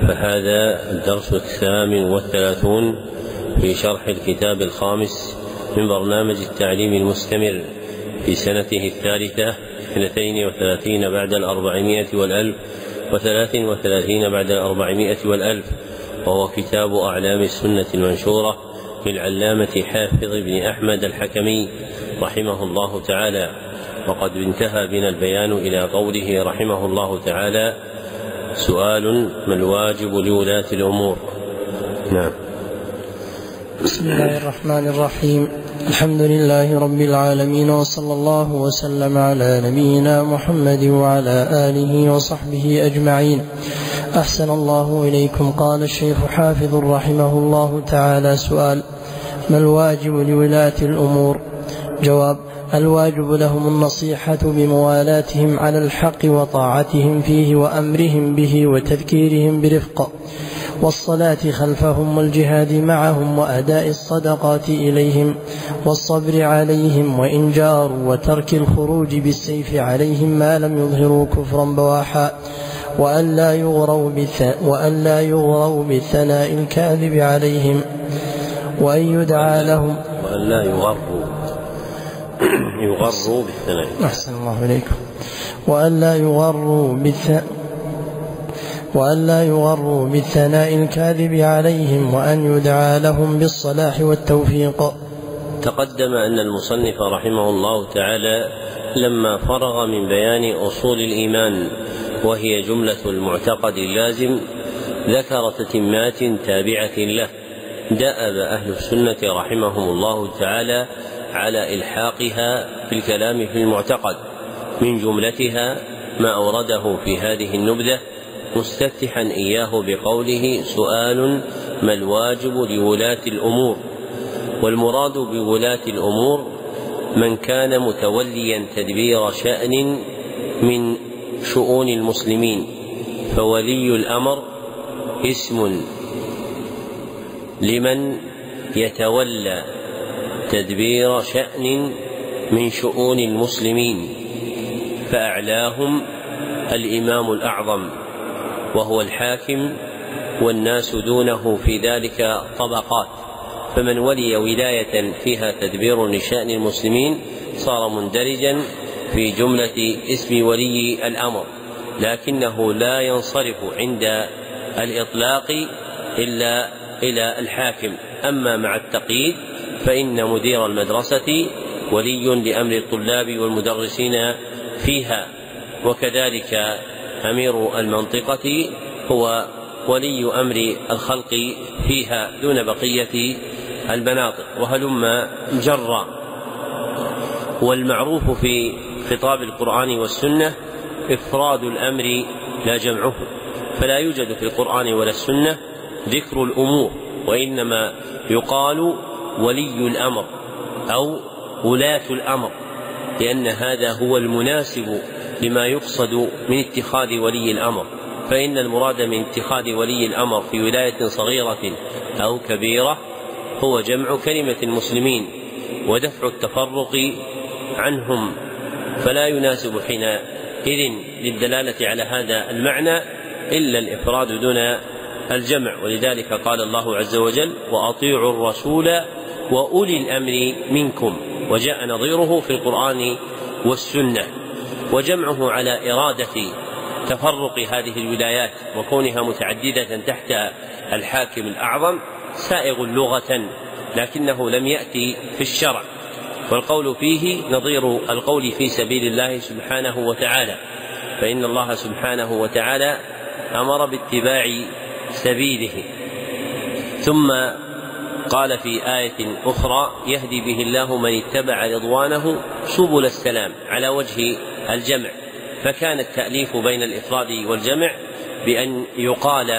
فهذا الدرس الثامن والثلاثون في شرح الكتاب الخامس من برنامج التعليم المستمر في سنته الثالثة اثنتين وثلاثين بعد الأربعمائة والألف وثلاث وثلاثين بعد الأربعمائة والألف. وهو كتاب أعلام السنة المنشورة للعلامة حافظ بن أحمد الحكمي رحمه الله تعالى. وقد انتهى بنا البيان إلى قوله رحمه الله تعالى سؤال ما الواجب لولاة الأمور؟ نعم. بسم الله الرحمن الرحيم. الحمد لله رب العالمين وصلى الله وسلم على نبينا محمد وعلى آله وصحبه أجمعين. أحسن الله إليكم. قال الشيخ حافظ رحمه الله تعالى سؤال ما الواجب لولاة الأمور؟ جواب الواجب لهم النصيحة بموالاتهم على الحق وطاعتهم فيه وأمرهم به وتذكيرهم برفق والصلاة خلفهم والجهاد معهم وأداء الصدقات إليهم والصبر عليهم وإن جاروا وترك الخروج بالسيف عليهم ما لم يظهروا كفرا بواحا وأن لا يغروا وأن لا يغروا بالثناء الكاذب عليهم وأن يدعى لهم وأن لا يغروا يغروا بالثناء. أحسن الله إليكم. وأن لا يغروا بالثناء وأن لا يغروا بالثناء الكاذب عليهم وأن يدعى لهم بالصلاح والتوفيق. تقدم أن المصنف رحمه الله تعالى لما فرغ من بيان أصول الإيمان وهي جملة المعتقد اللازم ذكر تتمات تابعة له. دأب أهل السنة رحمهم الله تعالى على إلحاقها في الكلام في المعتقد من جملتها ما أورده في هذه النبذة مستفتحا إياه بقوله سؤال ما الواجب لولاة الأمور؟ والمراد بولاة الأمور من كان متوليا تدبير شأن من شؤون المسلمين فولي الأمر اسم لمن يتولى تدبير شأن من شؤون المسلمين فأعلاهم الإمام الأعظم وهو الحاكم والناس دونه في ذلك طبقات. فمن ولي ولاية فيها تدبير لشأن المسلمين صار مندرجا في جملة اسم ولي الأمر لكنه لا ينصرف عند الإطلاق إلا إلى الحاكم. أما مع التقييد فإن مدير المدرسة ولي لأمر الطلاب والمدرسين فيها. وكذلك أمير المنطقة هو ولي أمر الخلق فيها دون بقية المناطق. وهلم جرا. والمعروف في خطاب القرآن والسنة إفراد الأمر لا جمعه. فلا يوجد في القرآن ولا السنة ذكر الأمور وإنما يقال ولي الأمر أو ولاة الأمر لأن هذا هو المناسب لما يقصد من اتخاذ ولي الأمر. فإن المراد من اتخاذ ولي الأمر في ولاية صغيرة أو كبيرة هو جمع كلمة المسلمين ودفع التفرق عنهم. فلا يناسب حينئذ للدلالة على هذا المعنى إلا الإفراد دون الجمع. ولذلك قال الله عز وجل وأطيعوا الرسول وأولي الأمر منكم وجاء نظيره في القرآن والسنة وجمعه على إرادة تفرق هذه الولايات وكونها متعددة تحت الحاكم الأعظم سائغ لغة لكنه لم يأتي في الشرع. والقول فيه نظير القول في سبيل الله سبحانه وتعالى فإن الله سبحانه وتعالى أمر باتباع سبيله. ثم قال في آية أخرى يهدي به الله من اتبع رضوانه سبل السلام على وجه الجمع. فكان التأليف بين الإفراد والجمع بأن يقال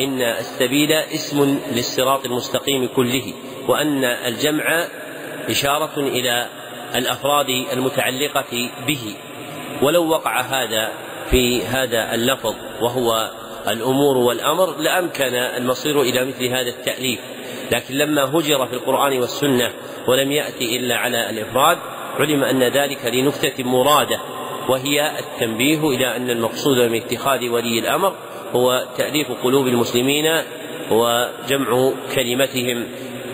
إن السبيل اسم للصراط المستقيم كله وأن الجمع إشارة إلى الأفراد المتعلقة به. ولو وقع هذا في هذا اللفظ وهو الأمور والأمر لأمكن المصير إلى مثل هذا التأليف. لكن لما هجر في القرآن والسنة ولم يأتي إلا على الإفراد علم أن ذلك لنكتة مرادة وهي التنبيه إلى أن المقصود من اتخاذ ولي الأمر هو تأليف قلوب المسلمين وجمع كلمتهم.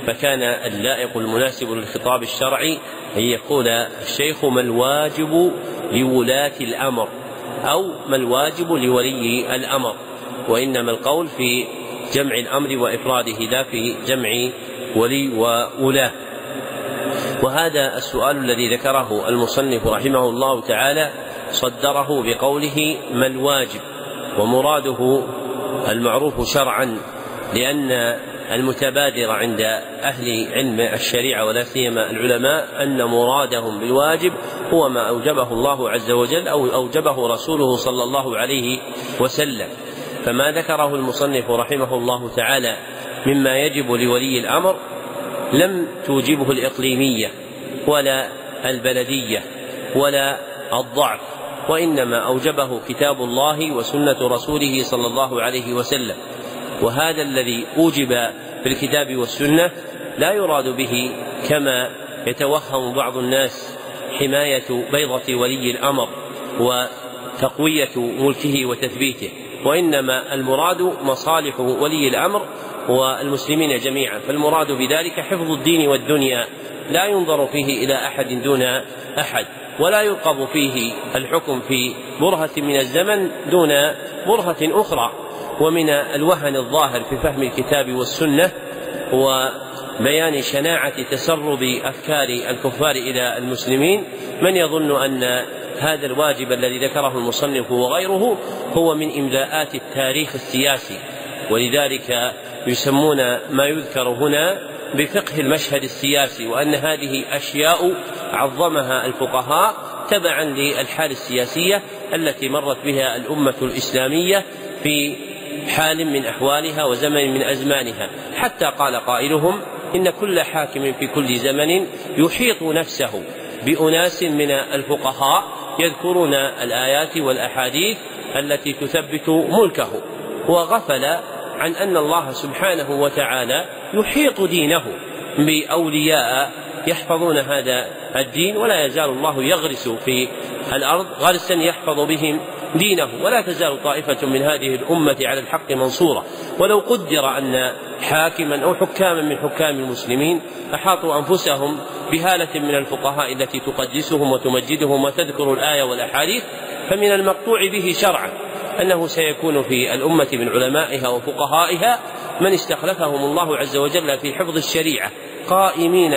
فكان اللائق المناسب للخطاب الشرعي أن يقول الشيخ ما الواجب لولاة الأمر أو ما الواجب لولي الأمر وإنما القول في جمع الأمر وإفراده لا في جمع ولي وولاة وهذا السؤال الذي ذكره المصنف رحمه الله تعالى صدره بقوله ما الواجب؟ ومراده المعروف شرعا لأن المتبادر عند أهل علم الشريعة ولا سيما العلماء أن مرادهم بالواجب هو ما أوجبه الله عز وجل أو أوجبه رسوله صلى الله عليه وسلم. فما ذكره المصنف رحمه الله تعالى مما يجب لولي الأمر لم توجبه الإقليمية ولا البلدية ولا الضعف وإنما أوجبه كتاب الله وسنة رسوله صلى الله عليه وسلم. وهذا الذي أوجب في الكتاب والسنة لا يراد به كما يتوهم بعض الناس حماية بيضة ولي الأمر وتقوية ملكه وتثبيته. وإنما المراد مصالح ولي الأمر والمسلمين جميعا فالمراد بذلك حفظ الدين والدنيا لا ينظر فيه إلى أحد دون أحد ولا يرقب فيه الحكم في برهة من الزمن دون برهة أخرى ومن الوهن الظاهر في فهم الكتاب والسنة وبيان شناعة تسرب أفكار الكفار إلى المسلمين من يظن أن هذا الواجب الذي ذكره المصنف وغيره هو من إملاءات التاريخ السياسي ولذلك يسمون ما يذكر هنا بفقه المشهد السياسي وأن هذه أشياء عظمها الفقهاء تبعا للحال السياسية التي مرت بها الأمة الإسلامية في حال من أحوالها وزمن من أزمانها. حتى قال قائلهم إن كل حاكم في كل زمن يحيط نفسه بأناس من الفقهاء يذكرون الآيات والأحاديث التي تثبت ملكه. وغفل عن أن الله سبحانه وتعالى يحيط دينه بأولياء يحفظون هذا الدين ولا يزال الله يغرس في الأرض غرسا يحفظ بهم دينه ولا تزال طائفة من هذه الأمة على الحق منصورة. ولو قدر أن حاكما أو حكاما من حكام المسلمين أحاطوا أنفسهم بهالة من الفقهاء التي تقدسهم وتمجدهم وتذكر الآية والأحاديث فمن المقطوع به شرعا أنه سيكون في الأمة من علمائها وفقهائها من استخلفهم الله عز وجل في حفظ الشريعة قائمين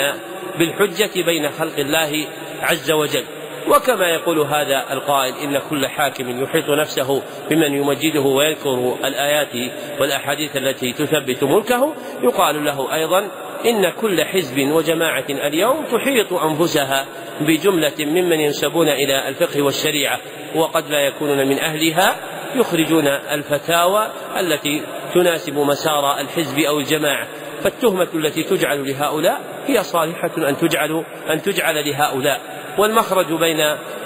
بالحجة بين خلق الله عز وجل. وكما يقول هذا القائل إن كل حاكم يحيط نفسه بمن يمجده ويذكر الآيات والأحاديث التي تثبت ملكه يقال له أيضا إن كل حزب وجماعة اليوم تحيط أنفسها بجملة ممن ينسبون إلى الفقه والشريعة وقد لا يكونون من أهلها يخرجون الفتاوى التي تناسب مسار الحزب أو الجماعة. فالتهمة التي تجعل لهؤلاء هي صالحة أن تجعل أن تجعل لهؤلاء. والمخرج بين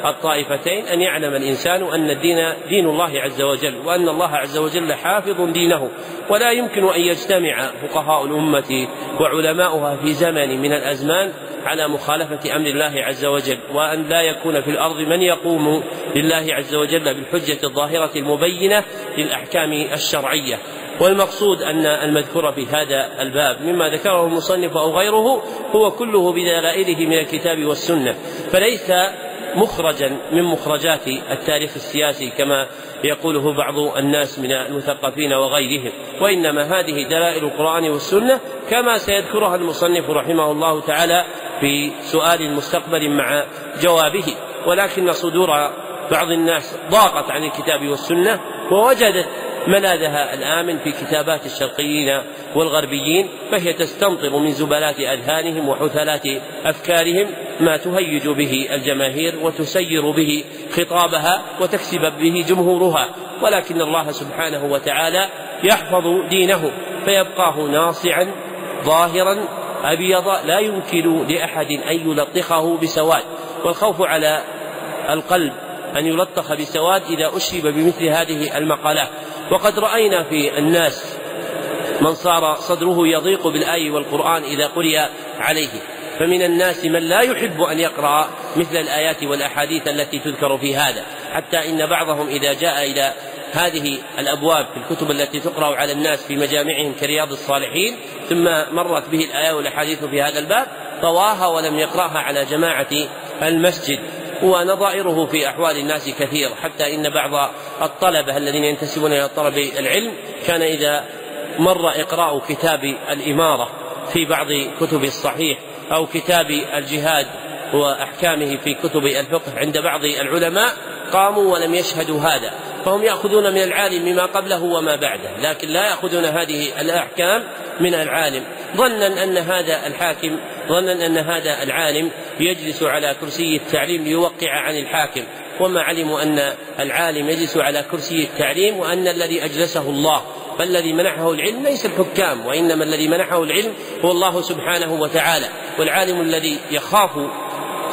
الطائفتين أن يعلم الإنسان أن الدين دين الله عز وجل وأن الله عز وجل حافظ دينه ولا يمكن أن يجتمع فقهاء الأمة وعلماؤها في زمن من الأزمان على مخالفة أمر الله عز وجل وأن لا يكون في الأرض من يقوم لله عز وجل بالحجة الظاهرة المبينة للأحكام الشرعية. والمقصود أن المذكور في هذا الباب مما ذكره المصنف أو غيره هو كله بدلائله من الكتاب والسنة فليس مخرجا من مخرجات التاريخ السياسي كما يقوله بعض الناس من المثقفين وغيرهم وإنما هذه دلائل القرآن والسنة كما سيذكرها المصنف رحمه الله تعالى في سؤال مستقبل مع جوابه ولكن صدور بعض الناس ضاقت عن الكتاب والسنة ووجدت ملاذها الآمن في كتابات الشرقيين والغربيين فهي تستمطر من زبلات أذهانهم وحثلات أفكارهم ما تهيج به الجماهير وتسير به خطابها وتكسب به جمهورها. ولكن الله سبحانه وتعالى يحفظ دينه فيبقاه ناصعا ظاهرا أبيض لا يمكن لأحد أن يلطخه بسواد. والخوف على القلب أن يلطخ بسواد إذا أشرب بمثل هذه المقالات. وقد رأينا في الناس من صار صدره يضيق بالآي والقرآن إذا قرئ عليه. فمن الناس من لا يحب أن يقرأ مثل الآيات والأحاديث التي تذكر في هذا. حتى إن بعضهم إذا جاء إلى هذه الأبواب في الكتب التي تقرأ على الناس في مجامعهم كرياض الصالحين ثم مرت به الآية والأحاديث في هذا الباب طواها ولم يقرأها على جماعة المسجد. ونظائره في أحوال الناس كثير حتى إن بعض الطلبة الذين ينتسبون إلى طلب العلم كان إذا مر إقراء كتاب الإمارة في بعض كتب الصحيح أو كتاب الجهاد وأحكامه في كتب الفقه عند بعض العلماء قاموا ولم يشهدوا هذا. فهم يأخذون من العالم ما قبله وما بعده. لكن لا يأخذون هذه الأحكام من العالم. ظنا أن هذا الحاكم ظنا أن هذا العالم يجلس على كرسي التعليم ليوقع عن الحاكم. وما علموا أن العالم يجلس على كرسي التعليم وأن الذي أجلسه الله فالذي منحه العلم ليس الحكام وإنما الذي منحه العلم هو الله سبحانه وتعالى. والعالم الذي يخاف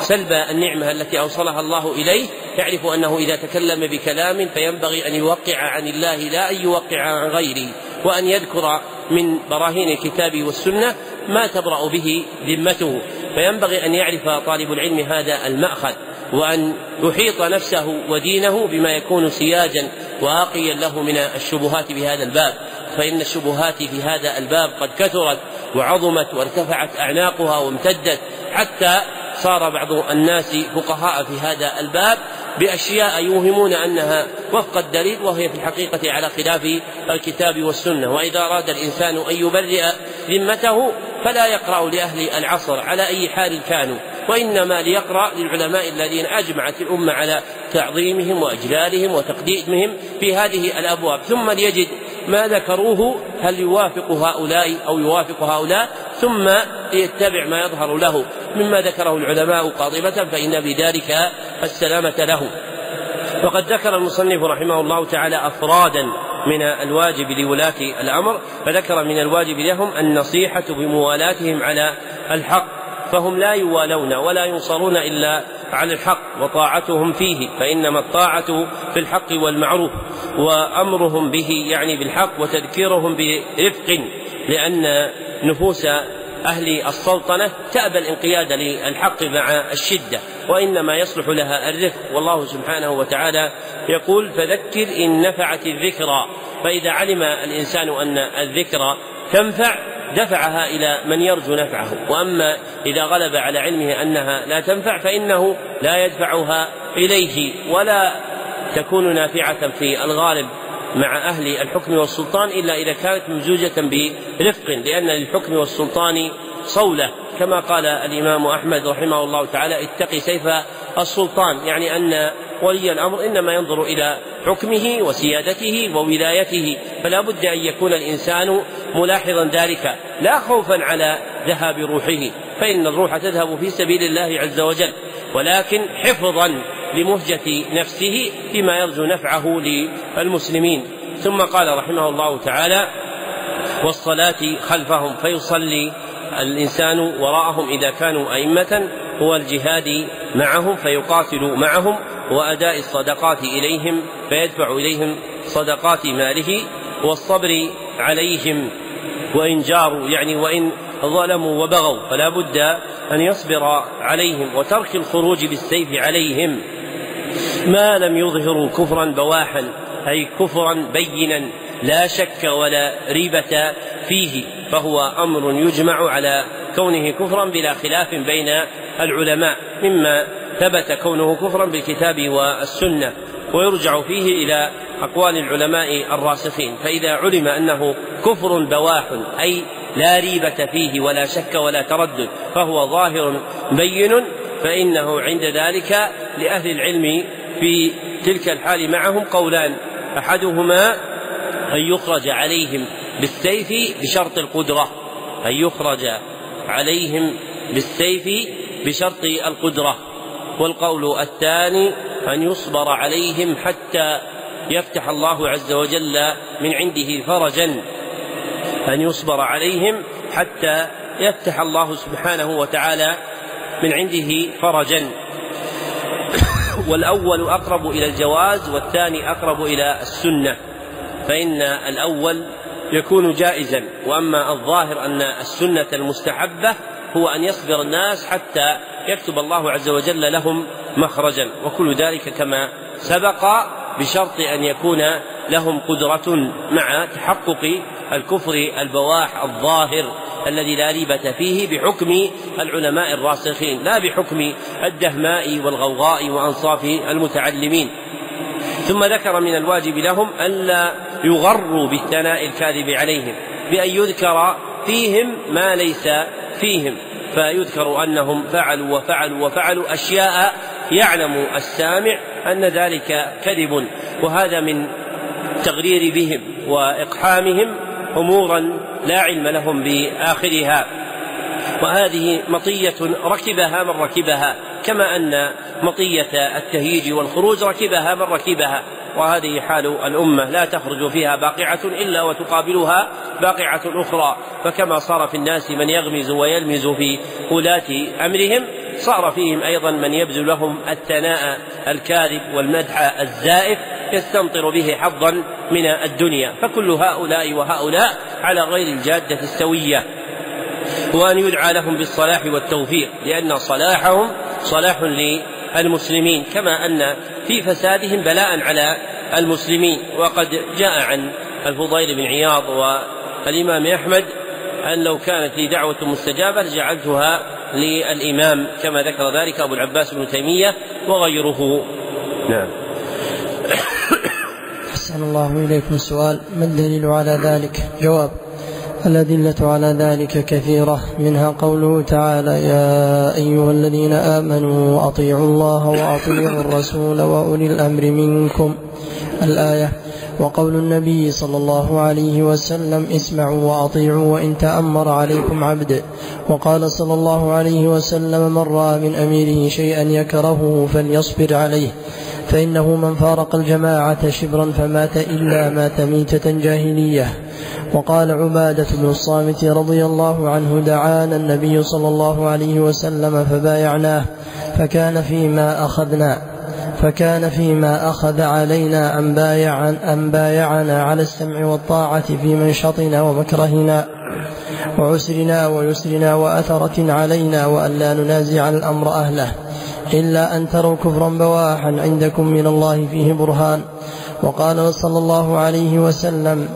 سلب النعمة التي أوصلها الله إليه يعرف أنه إذا تكلم بكلام فينبغي أن يوقع عن الله لا أن يوقع عن غيره وأن يذكر من براهين الكتاب والسنة ما تبرأ به ذمته. فينبغي أن يعرف طالب العلم هذا المأخذ وأن يحيط نفسه ودينه بما يكون سياجا واقيا له من الشبهات بهذا الباب. فإن الشبهات في هذا الباب قد كثرت وعظمت وارتفعت أعناقها وامتدت حتى صار بعض الناس فقهاء في هذا الباب بأشياء يوهمون أنها وفق الدليل وهي في الحقيقة على خلاف الكتاب والسنة. وإذا أراد الإنسان أن يبرئ ذمته فلا يقرأ لأهل العصر على أي حال كانوا وإنما ليقرأ للعلماء الذين أجمعت الأمة على تعظيمهم وإجلالهم وتقديمهم في هذه الأبواب. ثم ليجد ما ذكروه هل يوافق هؤلاء أو يوافق هؤلاء ثم ليتبع ما يظهر له. مما ذكره العلماء قاطبة فإن بذلك السلامة له. وقد ذكر المصنف رحمه الله تعالى أفرادا من الواجب لولاة الأمر فذكر من الواجب لهم النصيحة بموالاتهم على الحق. فهم لا يوالون ولا ينصرون إلا على الحق وطاعتهم فيه فإنما الطاعة في الحق والمعروف وأمرهم به يعني بالحق وتذكيرهم برفق لأن نفوس أهل السلطنة تأبى الانقياد للحق مع الشدة وإنما يصلح لها الرفق. والله سبحانه وتعالى يقول فذكر إن نفعت الذكرى فإذا علم الإنسان أن الذكرى تنفع دفعها إلى من يرجو نفعه. وأما إذا غلب على علمه أنها لا تنفع فإنه لا يدفعها إليه ولا تكون نافعة في الغالب مع أهل الحكم والسلطان إلا إذا كانت ممزوجة برفق لأن للحكم والسلطان صولة. كما قال الإمام أحمد رحمه الله تعالى اتقي سيف السلطان. يعني أن ولي الأمر إنما ينظر إلى حكمه وسيادته وولايته. فلا بد أن يكون الإنسان ملاحظا ذلك. لا خوفا على ذهاب روحه فإن الروح تذهب في سبيل الله عز وجل. ولكن حفظا لمهجة نفسه بما يرجو نفعه للمسلمين. ثم قال رحمه الله تعالى والصلاة خلفهم فيصلي الإنسان وراءهم إذا كانوا أئمة. هو الجهاد معهم فيقاتل معهم. وأداء الصدقات إليهم فيدفع إليهم صدقات ماله. والصبر عليهم وإن جاروا يعني وإن ظلموا وبغوا فلا بد أن يصبر عليهم وترك الخروج بالسيف عليهم. ما لم يظهروا كفرا بواحا أي كفرا بينا لا شك ولا ريبة فيه فهو أمر يجمع على كونه كفرا بلا خلاف بين العلماء مما ثبت كونه كفرا بالكتاب والسنة. ويرجع فيه إلى أقوال العلماء الراسخين. فإذا علم أنه كفر بواح أي لا ريبة فيه ولا شك ولا تردد فهو ظاهر بين فإنه عند ذلك لأهل العلم في تلك الحال معهم قولان أحدهما أن يخرج عليهم بالسيف بشرط القدرة. أن يخرج عليهم بالسيف بشرط القدرة. والقول الثاني أن يصبر عليهم حتى يفتح الله عز وجل من عنده فرجا. أن يصبر عليهم حتى يفتح الله سبحانه وتعالى من عنده فرجا. والأول أقرب إلى الجواز والثاني أقرب إلى السنة. فإن الأول يكون جائزا. وأما الظاهر أن السنة المستحبة هو أن يصبر الناس حتى يكتب الله عز وجل لهم مخرجا. وكل ذلك كما سبق بشرط أن يكون لهم قدرة مع تحقق الكفر البواح الظاهر الذي لا ريبة فيه بحكم العلماء الراسخين لا بحكم الدهماء والغوغاء وأنصاف المتعلمين. ثم ذكر من الواجب لهم ألا يغروا بالثناء الكاذب عليهم بأن يذكر فيهم ما ليس فيهم. فيذكر أنهم فعلوا وفعلوا وفعلوا أشياء يعلم السامع أن ذلك كذب وهذا من التغرير بهم وإقحامهم أمورا لا علم لهم بآخرها. وهذه مطية ركبها من ركبها كما أن مطية التهييج والخروج ركبها من ركبها. وهذه حال الأمة لا تخرج فيها باقعة إلا وتقابلها باقعة أخرى. فكما صار في الناس من يغمز ويلمز في ولاة أمرهم صار فيهم أيضا من يبذل لهم الثناء الكاذب والمدح الزائف يستمطر به حظا من الدنيا. فكل هؤلاء وهؤلاء على غير الجادة السوية. وأن يدعى لهم بالصلاح والتوفيق لأن صلاحهم صلاح للمسلمين كما أن في فسادهم بلاء على المسلمين. وقد جاء عن الفضيل بن عياض والإمام أحمد أن لو كانت لي دعوة مستجابة لجعلتها للإمام كما ذكر ذلك أبو العباس بن تيمية وغيره. نعم. أحسن الله إليكم سؤال ما الدليل على ذلك؟ جواب. الأدلة على ذلك كثيرة منها قوله تعالى يا أيها الذين آمنوا أطيعوا الله وأطيعوا الرسول وأولي الأمر منكم. الآية وقول النبي صلى الله عليه وسلم اسمعوا وأطيعوا وإن تأمر عليكم عبد. وقال صلى الله عليه وسلم من رأى من أميره شيئا يكرهه فليصبر عليه فإنه من فارق الجماعة شبرا فمات إلا مات ميتة جاهلية. وقال عبادة بن الصامت رضي الله عنه دعانا النبي صلى الله عليه وسلم فبايعناه فكان فيما أخذنا فكان فيما أخذ علينا أن, بايع أن بايعنا على السمع والطاعة في منشطنا ومكرهنا وعسرنا ويسرنا وأثرة علينا وأن لا ننازع الأمر أهله إلا أن تروا كفرا بواحا عندكم من الله فيه برهان. وقال صلى الله عليه وسلم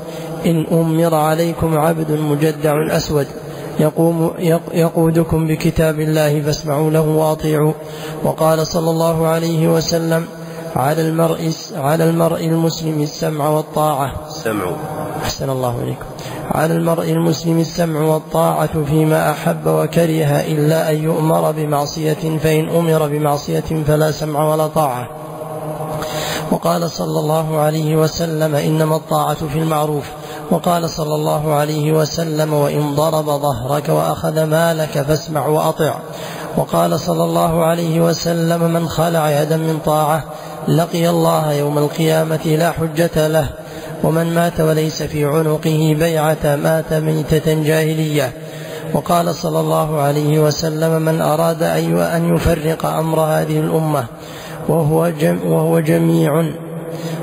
إن أمر عليكم عبد مجدع أسود يقوم يقودكم بكتاب الله فاسمعوا له وأطيعوا. وقال صلى الله عليه وسلم على المرء على المرء المسلم السمع والطاعة. سمع أحسن الله إليكم. على المرء المسلم السمع والطاعة فيما أحب وكره إلا أن يؤمر بمعصية فإن أمر بمعصية فلا سمع ولا طاعة. وقال صلى الله عليه وسلم إنما الطاعة في المعروف. وقال صلى الله عليه وسلم وإن ضرب ظهرك وأخذ مالك فاسمع وأطع. وقال صلى الله عليه وسلم من خلع يدا من طاعة لقي الله يوم القيامة لا حجة له ومن مات وليس في عنقه بيعة مات ميتة جاهلية. وقال صلى الله عليه وسلم من أراد أن يفرق أمر هذه الأمة وهو, جم وهو جميع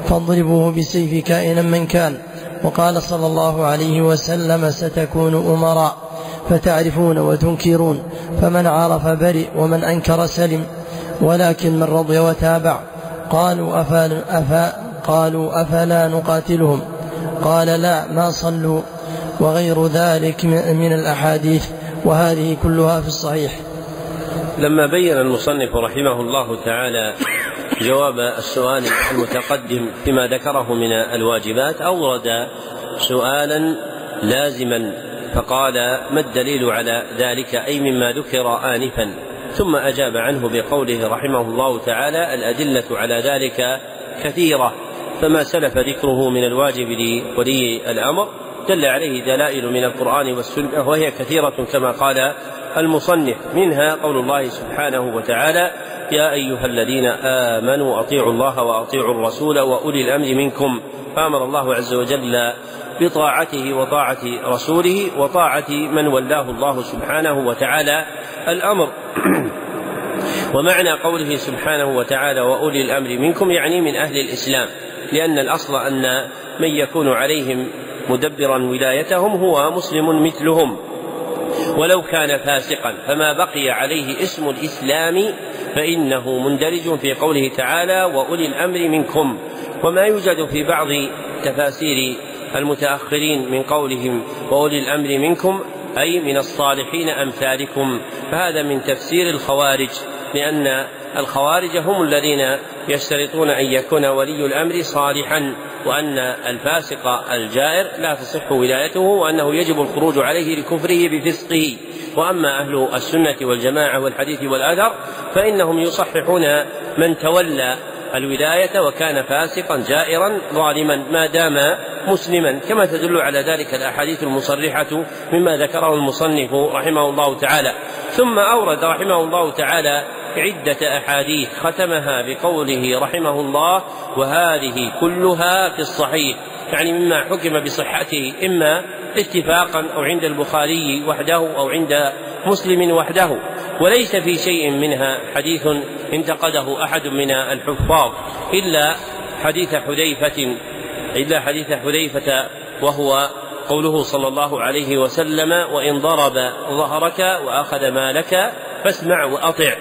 فاضربوه بسيف كائنا من كان. وقال صلى الله عليه وسلم ستكون أمراء فتعرفون وتنكرون فمن عرف برئ ومن أنكر سلم ولكن من رضي وتابع. قالوا أفا, أفا قالوا أفلا نقاتلهم؟ قال لا ما صلوا وغير ذلك من الأحاديث وهذه كلها في الصحيح. لما بين المصنف رحمه الله تعالى جواب السؤال المتقدم فيما ذكره من الواجبات أورد سؤالا لازما فقال ما الدليل على ذلك؟ أي مما ذكر آنفا. ثم أجاب عنه بقوله رحمه الله تعالى الأدلة على ذلك كثيرة فما سلف ذكره من الواجب لولي الأمر. دل عليه دلائل من القرآن والسنة وهي كثيرة كما قال المصنف. منها قول الله سبحانه وتعالى يا أيها الذين آمنوا أطيعوا الله وأطيعوا الرسول وأولي الأمر منكم فأمر الله عز وجل بطاعته وطاعة رسوله وطاعة من ولاه الله سبحانه وتعالى الأمر. ومعنى قوله سبحانه وتعالى وأولي الأمر منكم يعني من أهل الإسلام لأن الأصل أن من يكون عليهم مدبرا ولايتهم هو مسلم مثلهم. ولو كان فاسقا فما بقي عليه اسم الإسلام فإنه مندرج في قوله تعالى وأولي الأمر منكم. وما يوجد في بعض تفاسير المتأخرين من قولهم وأولي الأمر منكم أي من الصالحين أمثالكم. فهذا من تفسير الخوارج لأن الخوارج هم الذين يشترطون أن يكون ولي الأمر صالحا وأن الفاسق الجائر لا تصح ولايته وأنه يجب الخروج عليه لكفره بفسقه. وأما أهل السنة والجماعة والحديث والأثر فإنهم يصححون من تولى الولاية وكان فاسقا جائرا ظالما ما دام مسلما. كما تدل على ذلك الأحاديث المصرحة مما ذكره المصنف رحمه الله تعالى. ثم أورد رحمه الله تعالى عدة أحاديث ختمها بقوله رحمه الله وهذه كلها في الصحيح يعني مما حكم بصحته إما اتفاقا أو عند البخاري وحده أو عند مسلم وحده وليس في شيء منها حديث انتقده أحد من الحفاظ إلا حديث حذيفة إلا حديث حذيفة وهو قوله صلى الله عليه وسلم وإن ضرب ظهرك وأخذ مالك فاسمع وأطع.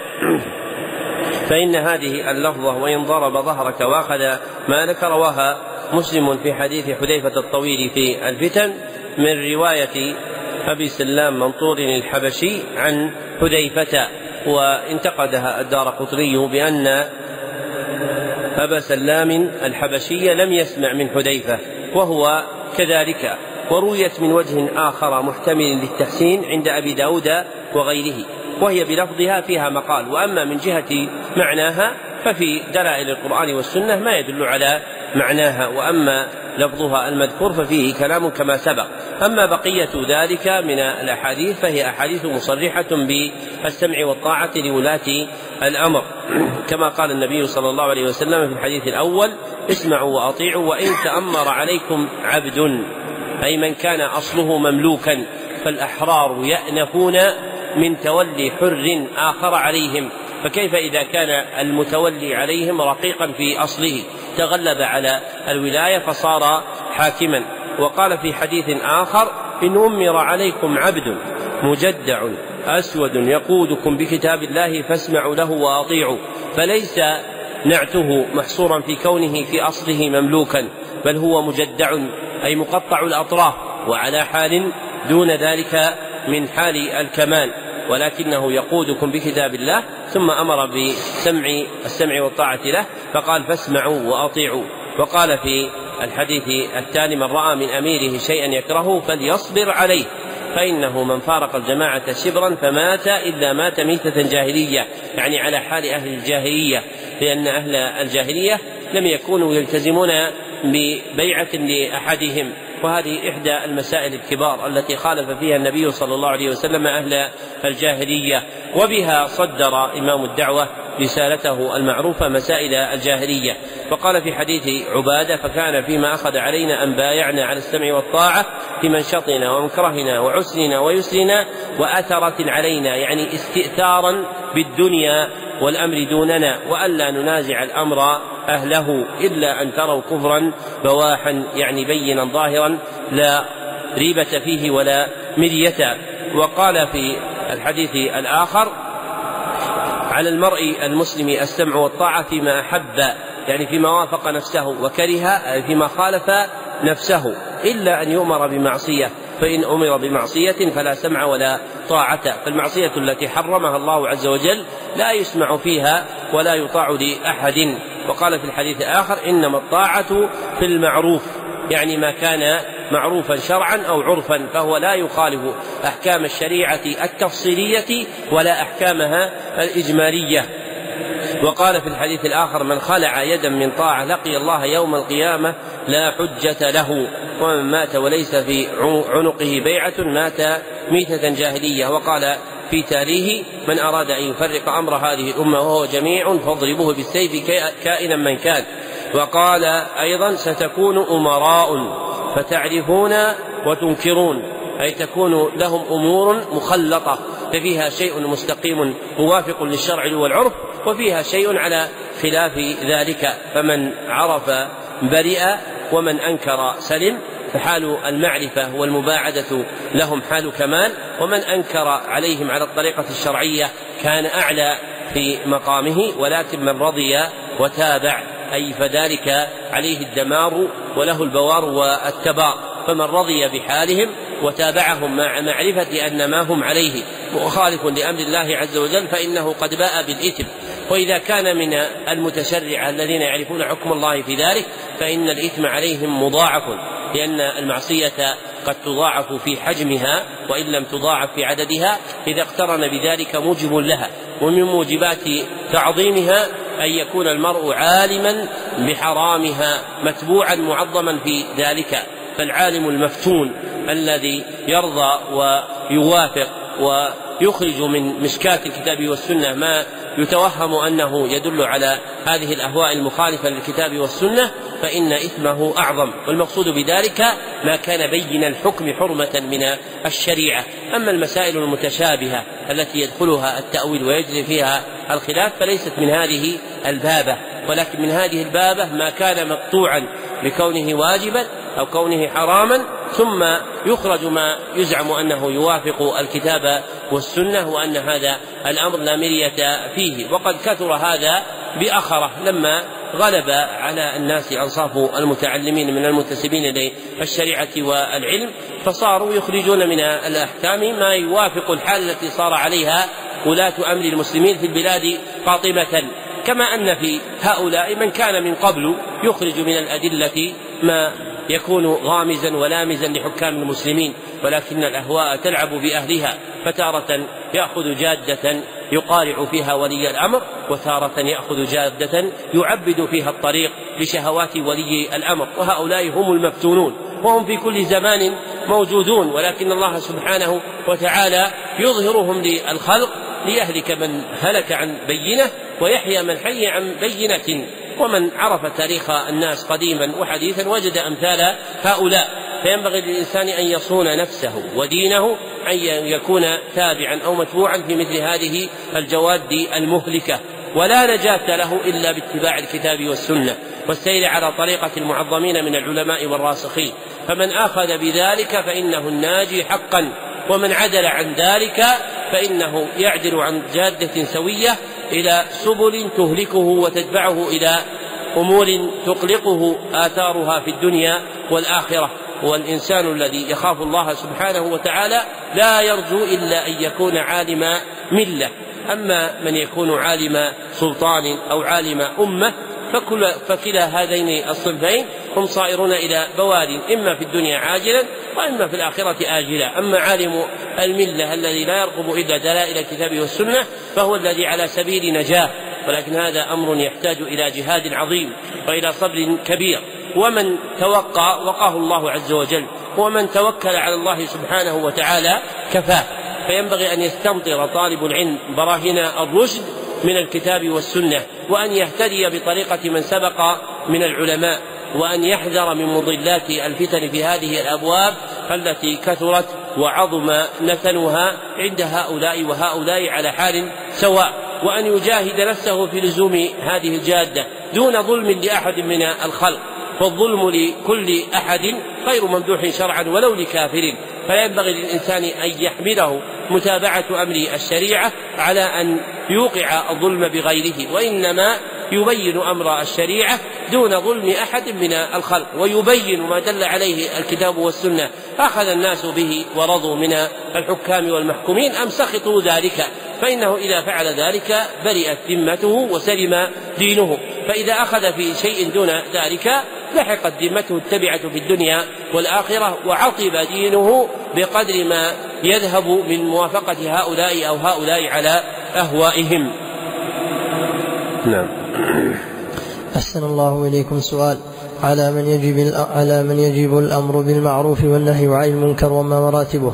فإن هذه اللفظة وإن ضرب ظهرك وأخذ مالك رواها مسلم في حديث حذيفة الطويل في الفتن من رواية أبي سلام منطور الحبشي عن حذيفة وانتقدها الدار قطري بأن أبا سلام الحبشي لم يسمع من حذيفة وهو كذلك ورويت من وجه آخر محتمل للتحسين عند أبي داود وغيره وهي بلفظها فيها مقال وأما من جهة معناها ففي دلائل القرآن والسنة ما يدل على معناها وأما لفظها المذكور ففيه كلام كما سبق. أما بقية ذلك من الأحاديث فهي أحاديث مصرحة بالسمع والطاعة لولاة الأمر. كما قال النبي صلى الله عليه وسلم في الحديث الأول اسمعوا وأطيعوا وإن تأمر عليكم عبد. أي من كان أصله مملوكا فالأحرار يأنفون من تولي حر آخر عليهم. فكيف إذا كان المتولي عليهم رقيقا في أصله؟ تغلب على الولاية فصار حاكما. وقال في حديث آخر إن أمر عليكم عبد مجدع أسود يقودكم بكتاب الله فاسمعوا له وأطيعوا فليس نعته محصورا في كونه في أصله مملوكا بل هو مجدع أي مقطع الأطراف وعلى حال دون ذلك من حال الكمال. ولكنه يقودكم بكتاب الله ثم أمر بسمع السمع والطاعة له فقال فاسمعوا وأطيعوا. وقال في الحديث التالي من رأى من أميره شيئا يكرهه فليصبر عليه فإنه من فارق الجماعة شبرا فمات إلا مات ميتة جاهلية. يعني على حال أهل الجاهلية لأن أهل الجاهلية لم يكونوا يلتزمون ببيعة لأحدهم. وهذه إحدى المسائل الكبار التي خالف فيها النبي صلى الله عليه وسلم أهل الجاهلية وبها صدر إمام الدعوة رسالته المعروفة مسائل الجاهلية. وقال في حديث عبادة فكان فيما أخذ علينا أن بايعنا على السمع والطاعة في منشطنا ومكرهنا وعسرنا ويسرنا وأثرة علينا يعني استئثارا بالدنيا والأمر دوننا وألا ننازع الأمر أهله إلا أن تروا كفرا بواحا يعني بينا ظاهرا لا ريبة فيه ولا مرية. وقال في الحديث الآخر على المرء المسلم السمع والطاعة فيما أحب يعني فيما وافق نفسه وكره فيما خالف نفسه إلا أن يؤمر بمعصية. فإن أمر بمعصية فلا سمع ولا طاعة. فالمعصية التي حرمها الله عز وجل لا يسمع فيها ولا يطاع لأحد. وقال في الحديث الآخر إنما الطاعة في المعروف. يعني ما كان معروفا شرعا أو عرفا فهو لا يخالف أحكام الشريعة التفصيلية ولا أحكامها الإجمالية. وقال في الحديث الآخر من خلع يدا من طاعة لقي الله يوم القيامة لا حجة له. ومن مات وليس في عنقه بيعة مات ميتة جاهلية. وقال في تاليه من أراد أن يفرق أمر هذه الأمة وهو جميع فاضربوه بالسيف كائنا من كان. وقال أيضا ستكون أمراء فتعرفون وتنكرون. أي تكون لهم أمور مخلطة ففيها شيء مستقيم موافق للشرع والعرف وفيها شيء على خلاف ذلك. فمن عرف برئ ومن أنكر سلم فحال المعرفة والمباعدة لهم حال كمال ومن أنكر عليهم على الطريقة الشرعية كان أعلى في مقامه ولكن من رضي وتابع أي فذلك عليه الدمار وله البوار والتبار. فمن رضي بحالهم وتابعهم مع معرفة أن ما هم عليه مخالف لأمر الله عز وجل فإنه قد باء بالإثم. وإذا كان من المتشرعة الذين يعرفون حكم الله في ذلك فإن الإثم عليهم مضاعف لأن المعصية قد تضاعف في حجمها وإن لم تضاعف في عددها إذا اقترن بذلك موجب لها. ومن موجبات تعظيمها أن يكون المرء عالما بحرامها متبوعا معظما في ذلك. فالعالم المفتون الذي يرضى ويوافق ويخرج من مشكاة الكتاب والسنة ما يتوهم أنه يدل على هذه الأهواء المخالفة للكتاب والسنة فإن إثمه أعظم. والمقصود بذلك ما كان بين الحكم حرمة من الشريعة. أما المسائل المتشابهة التي يدخلها التأويل ويجري فيها الخلاف فليست من هذه البابة. ولكن من هذه البابة ما كان مقطوعا بكونه واجبا أو كونه حراما ثم يخرج ما يزعم أنه يوافق الكتاب والسنة وأن هذا الأمر لا مرية فيه. وقد كثر هذا بأخرة لما غلب على الناس أنصاف المتعلمين من المنتسبين للشريعة والعلم فصاروا يخرجون من الأحكام ما يوافق الحال التي صار عليها ولاة أمر المسلمين في البلاد قاطبة. كما أن في هؤلاء من كان من قبل يخرج من الأدلة ما يكون غامزا ولامزا لحكام المسلمين ولكن الأهواء تلعب بأهلها فتارة يأخذ جادة يقارع فيها ولي الأمر وتارة يأخذ جادة يعبد فيها الطريق لشهوات ولي الأمر وهؤلاء هم المفتونون وهم في كل زمان موجودون ولكن الله سبحانه وتعالى يظهرهم للخلق ليهلك من هلك عن بينة ويحيى من حي عن بينة. ومن عرف تاريخ الناس قديما وحديثا وجد أمثال هؤلاء. فينبغي للإنسان أن يصون نفسه ودينه أن يكون تابعا أو متبوعا في مثل هذه الجواد المهلكة. ولا نجاة له إلا باتباع الكتاب والسنة والسير على طريقة المعظمين من العلماء والراسخين. فمن أخذ بذلك فإنه الناجي حقا ومن عدل عن ذلك فإنه يعدل عن جادة سوية إلى سبل تهلكه وتدفعه إلى أمور تقلقه آثارها في الدنيا والآخرة. والإنسان الذي يخاف الله سبحانه وتعالى لا يرجو إلا أن يكون عالم ملة. أما من يكون عالم سلطان أو عالم أمة فكل فكلا هذين الصنفين هم صائرون إلى بواد إما في الدنيا عاجلا وإما في الآخرة آجلا. أما عالم الملة الذي لا يرقب إلا دلائل الكتاب والسنة فهو الذي على سبيل نجاة. ولكن هذا أمر يحتاج إلى جهاد عظيم وإلى صبر كبير. ومن توقى وقاه الله عز وجل ومن توكل على الله سبحانه وتعالى كفاه. فينبغي أن يستمطر طالب العلم براهين الرشد من الكتاب والسنة وأن يهتدي بطريقة من سبق من العلماء. وأن يحذر من مضلات الفتن في هذه الأبواب التي كثرت وعظم نتنها عند هؤلاء وهؤلاء على حال سواء. وأن يجاهد نفسه في لزوم هذه الجادة دون ظلم لأحد من الخلق. فالظلم لكل أحد غير ممدوح شرعا ولو لكافر. فلا ينبغي للإنسان أن يحمله متابعة أمر الشريعة على أن يوقع الظلم بغيره. وإنما يبين أمر الشريعة دون ظلم أحد من الخلق ويبين ما دل عليه الكتاب والسنة. أخذ الناس به ورضوا من الحكام والمحكومين أم سخطوا ذلك؟ فإنه إذا فعل ذلك برئت ذمته وسلم دينه. فإذا أخذ في شيء دون ذلك لحقت ذمته التبعة في الدنيا والآخرة وعطب دينه بقدر ما يذهب من موافقة هؤلاء أو هؤلاء على أهوائهم. نعم. أحسن الله إليكم سؤال. على من يجب على من يجب الأمر بالمعروف والنهي عن المنكر وما مراتبه؟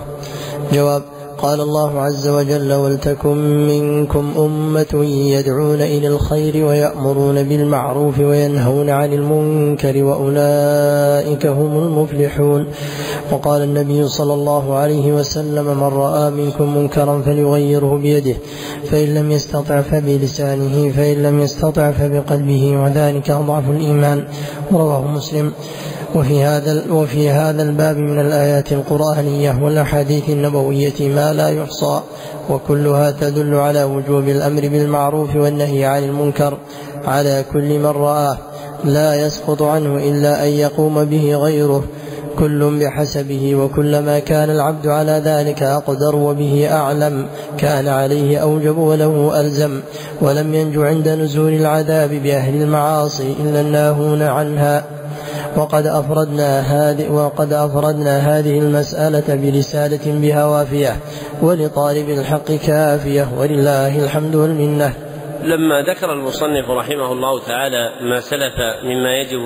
جواب قال الله عز وجل ولتكن منكم أمة يدعون إلى الخير ويأمرون بالمعروف وينهون عن المنكر وأولئك هم المفلحون وقال النبي صلى الله عليه وسلم من رأى منكم منكرا فليغيره بيده فإن لم يستطع فبلسانه فإن لم يستطع فبقلبه وذلك أضعف الإيمان رواه مسلم. وفي هذا وفي هذا الباب من الآيات القرآنية والأحاديث النبوية ما لا يحصى وكلها تدل على وجوب الأمر بالمعروف والنهي عن المنكر. على كل من رآه لا يسقط عنه إلا أن يقوم به غيره. كل بحسبه وكلما كان العبد على ذلك أقدر وبه أعلم. كان عليه أوجب وله ألزم. ولم ينج عند نزول العذاب بأهل المعاصي إلا الناهون عنها. وقد أفردنا هذه وقد أفردنا هذه المسألة برسالة بها وافية ولطالب الحق كافية ولله الحمد والمنة. لما ذكر المصنف رحمه الله تعالى ما سلف مما يجب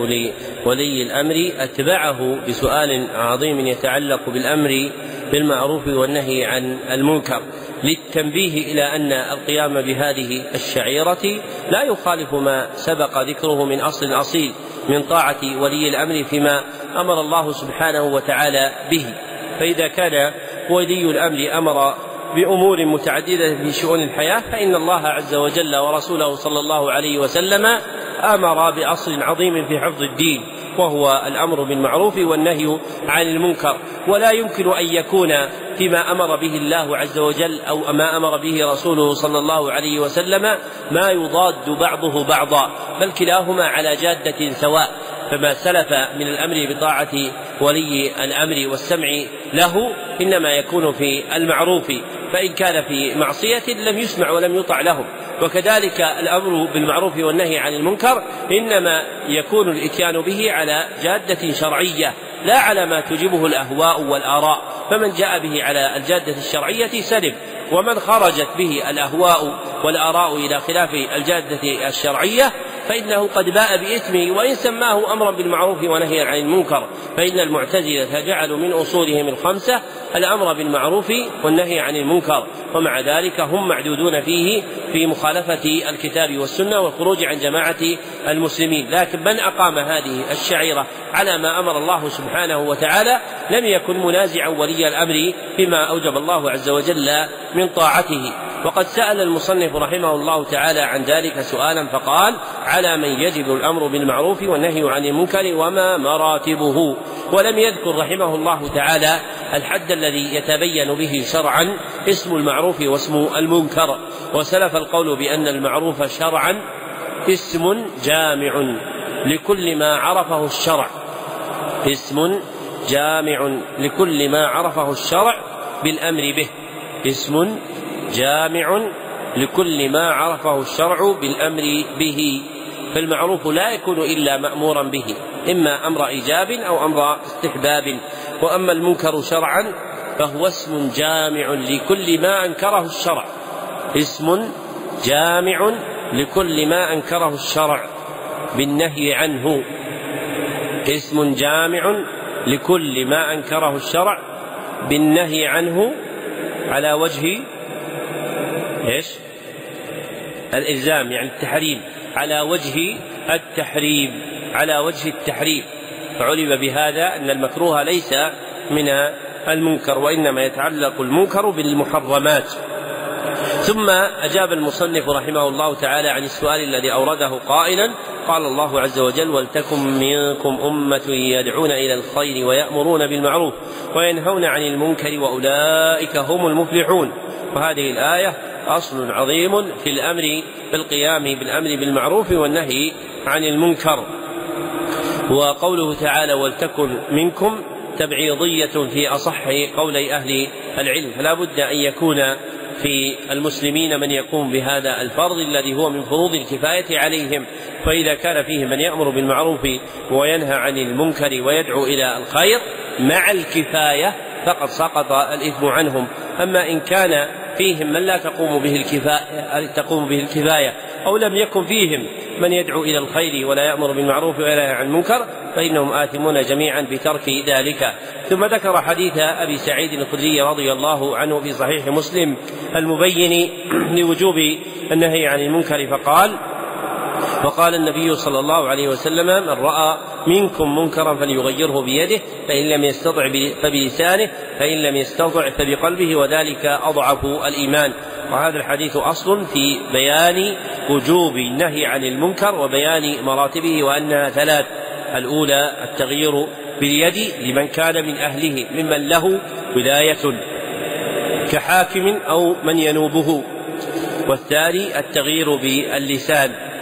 لولي الأمر أتبعه بسؤال عظيم يتعلق بالأمر بالمعروف والنهي عن المنكر للتنبيه إلى أن القيام بهذه الشعيرة لا يخالف ما سبق ذكره من أصل أصيل. من طاعة ولي الأمر فيما أمر الله سبحانه وتعالى به. فإذا كان ولي الأمر أمر بأمور متعددة في شؤون الحياة فإن الله عز وجل ورسوله صلى الله عليه وسلم أمر بأصل عظيم في حفظ الدين. وهو الأمر بالمعروف والنهي عن المنكر. ولا يمكن أن يكون فيما أمر به الله عز وجل أو ما أمر به رسوله صلى الله عليه وسلم ما يضاد بعضه بعضا بل كلاهما على جادة سواء. فما سلف من الأمر بطاعة ولي الأمر والسمع له إنما يكون في المعروف. فإن كان في معصية لم يسمع ولم يطع لهم. وكذلك الأمر بالمعروف والنهي عن المنكر إنما يكون الإتيان به على جادة شرعية لا على ما تجبه الأهواء والآراء. فمن جاء به على الجادة الشرعية سلم ومن خرجت به الأهواء والآراء إلى خلاف الجادة الشرعية فإنه قد باء بإثمه وإن سماه أمرا بالمعروف ونهيا عن المنكر فإن المعتزلة جعلوا من أصولهم الخمسة الأمر بالمعروف والنهي عن المنكر ومع ذلك هم معدودون فيه في مخالفة الكتاب والسنة والخروج عن جماعة المسلمين. لكن من أقام هذه الشعيرة على ما أمر الله سبحانه وتعالى لم يكن منازعا ولي الأمر بما أوجب الله عز وجل من طاعته. وقد سأل المصنف رحمه الله تعالى عن ذلك سؤالا فقال على من يجب الأمر بالمعروف والنهي عن المنكر وما مراتبه؟ ولم يذكر رحمه الله تعالى الحد الذي يتبين به شرعا اسم المعروف واسم المنكر. وسلف القول بأن المعروف شرعا اسم جامع لكل ما عرفه الشرع. اسم جامع لكل ما عرفه الشرع بالأمر به. اسم جامع لكل ما عرفه الشرع بالأمر به. فالمعروف لا يكون إلا مامورا به إما أمر إيجاب أو أمر استحباب. وأما المنكر شرعا فهو اسم جامع لكل ما أنكره الشرع. اسم جامع لكل ما أنكره الشرع بالنهي عنه. اسم جامع لكل ما أنكره الشرع بالنهي عنه على وجه إيش؟ الإلزام يعني التحريم. على وجه التحريم على وجه التحريم. فعلم بهذا أن المكروه ليس من المنكر وإنما يتعلق المنكر بالمحرمات. ثم أجاب المصنف رحمه الله تعالى عن السؤال الذي أورده قائلا قال الله عز وجل ولتكن منكم أمة يدعون إلى الخير ويأمرون بالمعروف وينهون عن المنكر وأولئك هم المفلحون وهذه الآية أصل عظيم في الأمر بالقيام بالأمر بالمعروف والنهي عن المنكر. وقوله تعالى ولتكن منكم تبعيضية في أصح قولي أهل العلم. فلا بد أن يكون في المسلمين من يقوم بهذا الفرض الذي هو من فروض الكفاية عليهم. فإذا كان فيه من يأمر بالمعروف وينهى عن المنكر ويدعو إلى الخير مع الكفاية فقد سقط الإثم عنهم. أما إن كان فيهم من لا تقوم به الكفاية تقوم به الكفاية أو لم يكن فيهم من يدعو إلى الخير ولا يأمر بالمعروف ولا ينهى عن المنكر فإنهم آثمون جميعا بترك ذلك. ثم ذكر حديث أبي سعيد الخدري رضي الله عنه في صحيح مسلم المبين لوجوب النهي عن المنكر فقال وقال النبي صلى الله عليه وسلم من رأى منكم منكرا فليغيره بيده فإن لم يستطع فبلسانه فإن لم يستطع فبقلبه وذلك أضعف الإيمان. وهذا الحديث أصل في بيان وجوب النهي عن المنكر وبيان مراتبه وانها ثلاث الأولى التغيير باليد لمن كان من أهله ممن له ولاية كحاكم أو من ينوبه. والثاني التغيير باللسان.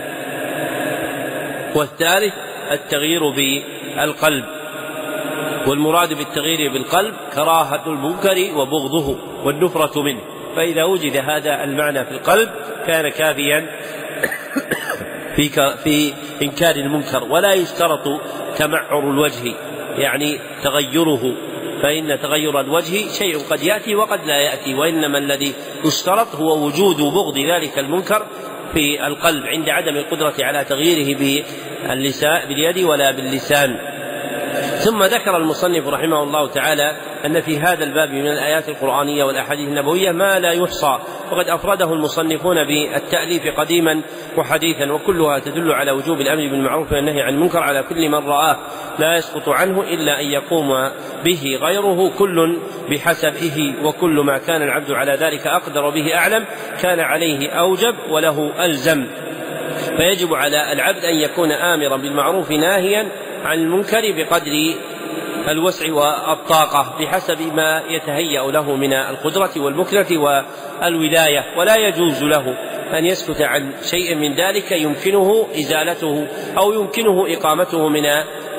والثالث التغيير بالقلب. والمراد بالتغيير بالقلب كراهة المنكر وبغضه والنفرة منه. فإذا وجد هذا المعنى في القلب كان كافيا في في إنكار المنكر. ولا يشترط تمعر الوجه يعني تغيره. فإن تغير الوجه شيء قد يأتي وقد لا يأتي. وإنما الذي يشترط هو وجود بغض ذلك المنكر في القلب عند عدم القدرة على تغييره باللسان باليد ولا باللسان. ثم ذكر المصنف رحمه الله تعالى أن في هذا الباب من الآيات القرآنية والأحاديث النبوية ما لا يحصى وقد أفرده المصنفون بالتأليف قديما وحديثا وكلها تدل على وجوب الأمر بالمعروف والنهي عن المنكر على كل من رآه لا يسقط عنه إلا أن يقوم به غيره كل بحسبه وكل ما كان العبد على ذلك أقدر به أعلم كان عليه أوجب وله ألزم. فيجب على العبد أن يكون آمرا بالمعروف ناهيا عن المنكر بقدر الوسع والطاقة بحسب ما يتهيأ له من القدرة والمكنة والولاية. ولا يجوز له أن يسكت عن شيء من ذلك يمكنه إزالته أو يمكنه إقامته من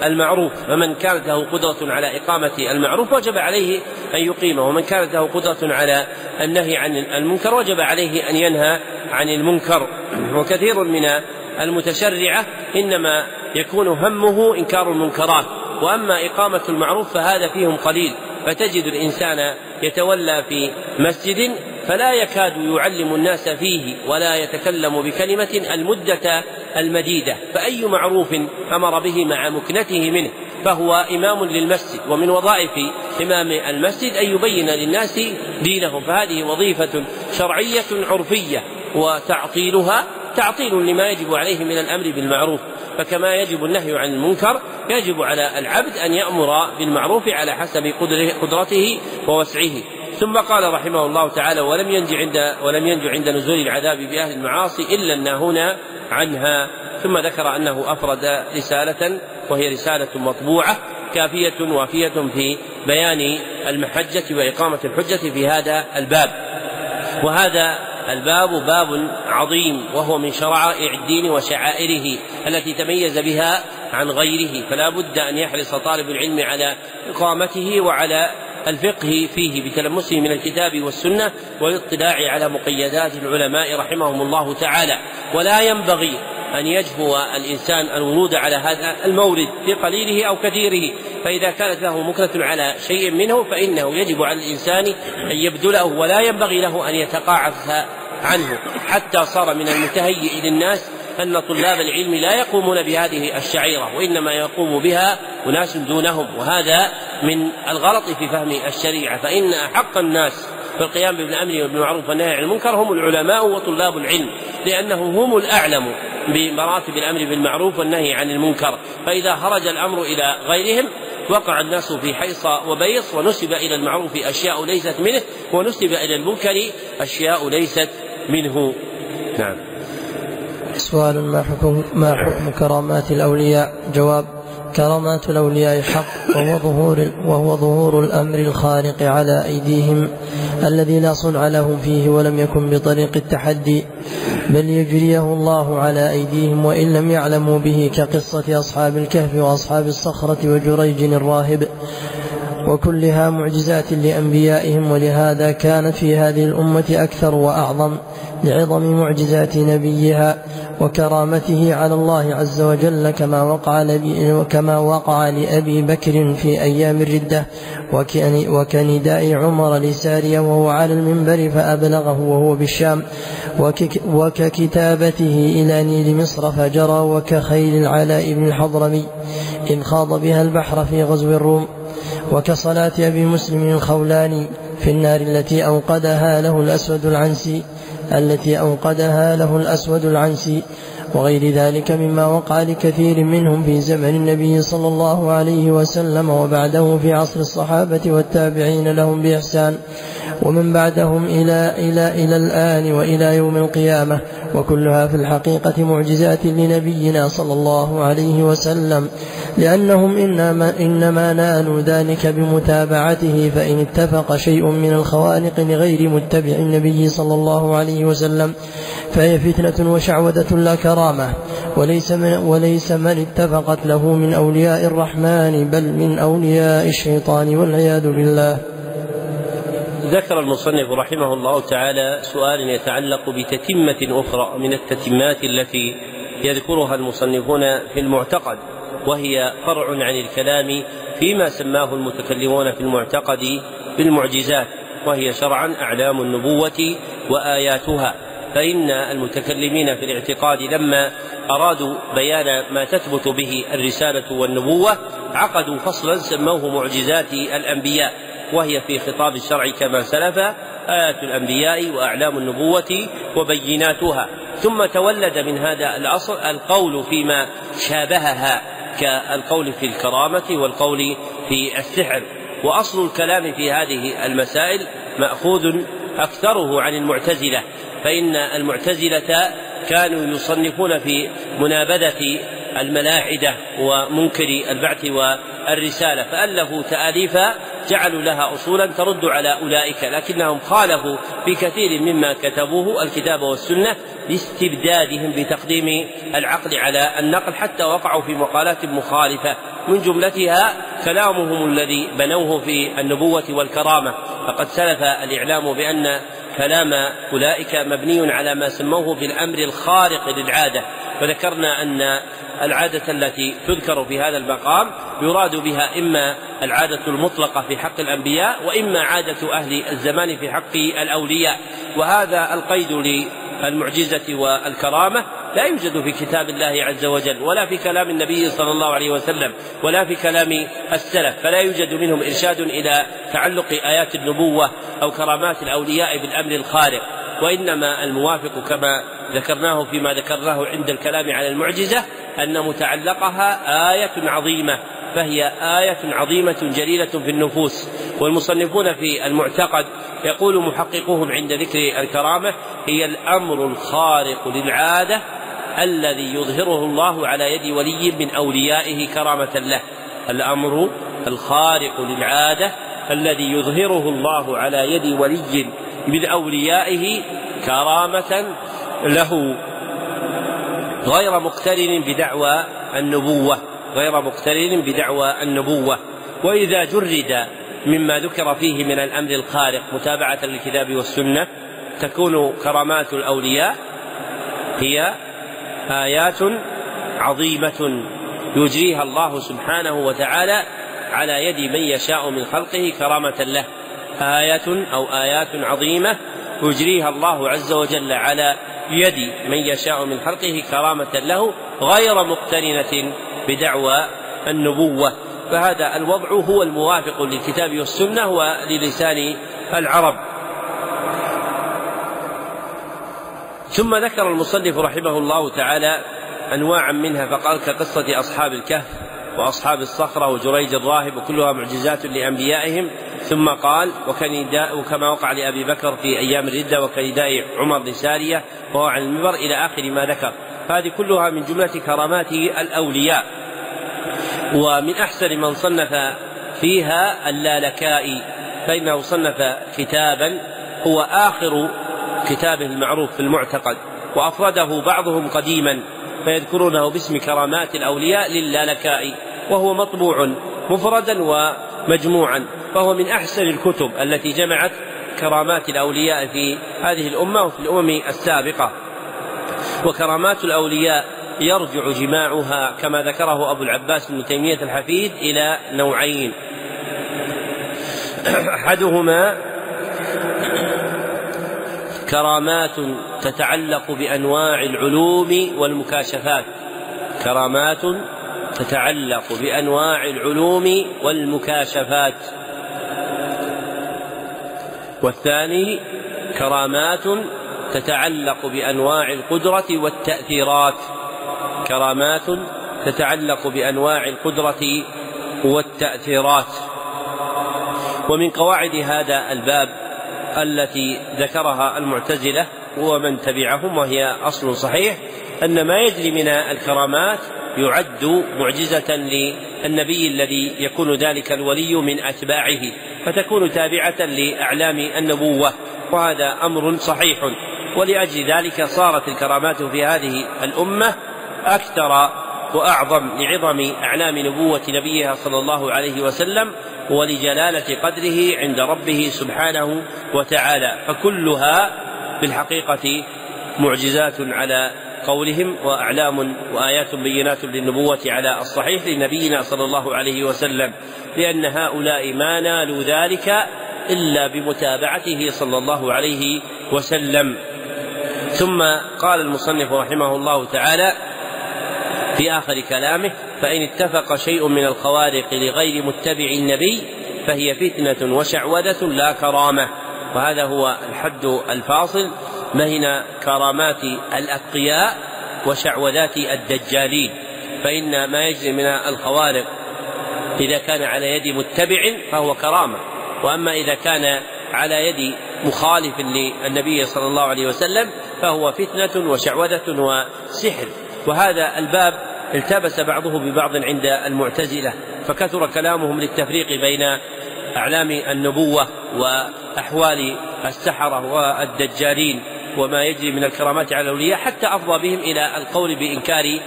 المعروف. فمن كانت له قدرة على إقامة المعروف وجب عليه أن يقيمه. ومن كانت له قدرة على النهي عن المنكر وجب عليه أن ينهى عن المنكر. وكثير من المتشرعة إنما يكون همه إنكار المنكرات. وأما إقامة المعروف فهذا فيهم قليل فتجد الإنسان يتولى في مسجد فلا يكاد يعلم الناس فيه ولا يتكلم بكلمة المدة المديدة فأي معروف أمر به مع مكنته منه فهو إمام للمسجد ومن وظائف إمام المسجد أن يبين للناس دينهم فهذه وظيفة شرعية عرفية وتعطيلها تعطيل لما يجب عليه من الأمر بالمعروف. فكما يجب النهي عن المنكر يجب على العبد أن يأمر بالمعروف على حسب قدرته ووسعه. ثم قال رحمه الله تعالى ولم ينج عند ولم ينج عند نزول العذاب بأهل المعاصي إلا الناهون عنها. ثم ذكر أنه أفرد رسالة وهي رسالة مطبوعة كافية وافية في بيان المحجة وإقامة الحجة في هذا الباب. وهذا الباب باب عظيم وهو من شرائع الدين وشعائره التي تميز بها عن غيره. فلا بد أن يحرص طالب العلم على إقامته وعلى الفقه فيه بتلمسه من الكتاب والسنة والاطلاع على مقيدات العلماء رحمهم الله تعالى. ولا ينبغي أن يجفو الإنسان الورود على هذا المورد في قليله أو كثيره. فإذا كانت له مكنة على شيء منه فإنه يجب على الإنسان أن يبذله ولا ينبغي له أن يتقاعس عنه. حتى صار من المتهيئ للناس أن طلاب العلم لا يقومون بهذه الشعيرة وإنما يقوم بها أناس دونهم وهذا من الغلط في فهم الشريعة. فإن أحق الناس في القيام بالامر بالمعروف والنهي عن المنكر هم العلماء وطلاب العلم لأنهم هم الأعلم بمراتب الأمر بالمعروف والنهي عن المنكر. فإذا خرج الأمر إلى غيرهم وقع الناس في حيص وبيص ونسب إلى المعروف أشياء ليست منه ونسب إلى المنكر أشياء ليست منه. نعم. سؤال ما حكم ما حكم كرامات الأولياء؟ جواب كرامات الأولياء حق وهو ظهور, وهو ظهور الأمر الخارق على أيديهم الذي لا صنع لهم فيه ولم يكن بطريق التحدي بل يجريه الله على أيديهم وإن لم يعلموا به كقصة أصحاب الكهف وأصحاب الصخرة وجريج الراهب. وكلها معجزات لأنبيائهم ولهذا كان في هذه الأمة أكثر وأعظم لعظم معجزات نبيها وكرامته على الله عز وجل كما وقع كما وقع لأبي بكر في أيام الردة وكنداء عمر لسارية وهو على المنبر فأبلغه وهو بالشام وككتابته إلى نيل مصر فجرى وكخيل العلاء بن الحضرمي إذ خاض بها البحر في غزو الروم. وكصلاة أبي مسلم الخولاني في النار التي أوقدها له الأسود العنسي التي أوقدها له الأسود العنسي وغير ذلك مما وقع لكثير منهم في زمن النبي صلى الله عليه وسلم وبعده في عصر الصحابة والتابعين لهم بإحسان ومن بعدهم إلى إلى إلى الآن وإلى يوم القيامة وكلها في الحقيقة معجزات لنبينا صلى الله عليه وسلم. لأنهم إنما, إنما نالوا ذلك بمتابعته فإن اتفق شيء من الخوارق لغير متبع النبي صلى الله عليه وسلم فهي فتنة وشعوذة لا كرامة. وليس من, وليس من اتفقت له من أولياء الرحمن بل من أولياء الشيطان والعياذ بالله. ذكر المصنف رحمه الله تعالى سؤال يتعلق بتتمة أخرى من التتمات التي يذكرها المصنفون في المعتقد. وهي فرع عن الكلام فيما سماه المتكلمون في المعتقد بالمعجزات وهي شرعا أعلام النبوة وآياتها. فإن المتكلمين في الاعتقاد لما أرادوا بيان ما تثبت به الرسالة والنبوة عقدوا فصلا سموه معجزات الأنبياء. وهي في خطاب الشرع كما سلف آيات الأنبياء وأعلام النبوة وبيناتها. ثم تولد من هذا الأصل القول فيما شابهها. كالقول في الكرامة والقول في السحر. وأصل الكلام في هذه المسائل مأخوذ أكثره عن المعتزلة فإن المعتزلة كانوا يصنفون في منابذة الملاحدة ومنكر البعث والرسالة فألفوا تآليفا جعلوا لها أصولا ترد على أولئك لكنهم خالفوا في كثير مما كتبوه الكتاب والسنة لاستبدادهم بتقديم العقل على النقل حتى وقعوا في مقالات مخالفة. من جملتها كلامهم الذي بنوه في النبوة والكرامة. فقد سلف الإعلام بأن كلام أولئك مبني على ما سموه بالأمر الخارق للعادة. وذكرنا أن العادة التي تذكر في هذا المقام يراد بها إما العادة المطلقة في حق الأنبياء وإما عادة أهل الزمان في حق الأولياء. وهذا القيد للمعجزة والكرامة لا يوجد في كتاب الله عز وجل ولا في كلام النبي صلى الله عليه وسلم ولا في كلام السلف فلا يوجد منهم إرشاد إلى تعلق آيات النبوة أو كرامات الأولياء بالأمر الخارق وإنما الموافق كما ذكرناه فيما ذكرناه عند الكلام على المعجزة أن متعلقها آية عظيمة فهي آية عظيمة جليلة في النفوس. والمصنفون في المعتقد يقول محققوهم عند ذكر الكرامة هي الأمر الخارق للعادة الذي يظهره الله على يد ولي من أوليائه كرامة له. الأمر الخارق للعادة الذي يظهره الله على يد ولي من أوليائه كرامة له. غير مقترن بدعوى النبوة غير مقترن بدعوى النبوة. وإذا جرد مما ذكر فيه من الأمر الخارق متابعة للكتاب والسنة تكون كرامات الأولياء هي آيات عظيمة يجريها الله سبحانه وتعالى على يد من يشاء من خلقه كرامة له. آية أو آيات عظيمة يجريها الله عز وجل على يد من يشاء من خلقه كرامة له غير مقترنة بدعوى النبوة. فهذا الوضع هو الموافق للكتاب والسنة وللسان العرب. ثم ذكر المصنف رحمه الله تعالى أنواعا منها فقال كقصة أصحاب الكهف. وأصحاب الصخرة وجريج الراهب وكلها معجزات لأنبيائهم. ثم قال وكنداء وكما وقع لأبي بكر في أيام الردة وكنداء عمر لسارية وهو عن المنبر إلى آخر ما ذكر. هذه كلها من جملة كرامات الأولياء. ومن أحسن من صنف فيها اللالكائي فإنه صنف كتابا هو آخر كتابه المعروف في المعتقد وأفرده بعضهم قديما. فيذكرونه باسم كرامات الأولياء للالكائي وهو مطبوع مفردا ومجموعا فهو من أحسن الكتب التي جمعت كرامات الأولياء في هذه الأمة وفي الأمم السابقة. وكرامات الأولياء يرجع جماعها كما ذكره أبو العباس بن تيمية الحفيد إلى نوعين. أحدهما كرامات تتعلق بأنواع العلوم والمكاشفات. كرامات تتعلق بأنواع العلوم والمكاشفات. والثاني كرامات تتعلق بأنواع القدرة والتأثيرات. كرامات تتعلق بأنواع القدرة والتأثيرات. ومن قواعد هذا الباب التي ذكرها المعتزلة ومن تبعهم وهي أصل صحيح أن ما يجري من الكرامات يعد معجزة للنبي الذي يكون ذلك الولي من أتباعه فتكون تابعة لأعلام النبوة وهذا أمر صحيح. ولأجل ذلك صارت الكرامات في هذه الأمة أكثر وأعظم لعظم أعلام نبوة نبيها صلى الله عليه وسلم ولجلالة قدره عند ربه سبحانه وتعالى فكلها في الحقيقة معجزات على قولهم وأعلام وآيات بينات للنبوة على الصحيح لنبينا صلى الله عليه وسلم لأن هؤلاء ما نالوا ذلك إلا بمتابعته صلى الله عليه وسلم. ثم قال المصنف رحمه الله تعالى في آخر كلامه فإن اتفق شيء من الخوارق لغير متبع النبي فهي فتنة وشعوذة لا كرامة. وهذا هو الحد الفاصل. بين كرامات الأتقياء وشعوذات الدجالين. فإن ما يجري من الخوارق إذا كان على يد متبع فهو كرامة. وأما إذا كان على يد مخالف للنبي صلى الله عليه وسلم فهو فتنة وشعوذة وسحر. وهذا الباب التبس بعضه ببعض عند المعتزلة فكثر كلامهم للتفريق بين أعلام النبوة وأحوال السحرة والدجالين وما يجري من الكرامات على الأولياء حتى أفضى بهم إلى القول بإنكار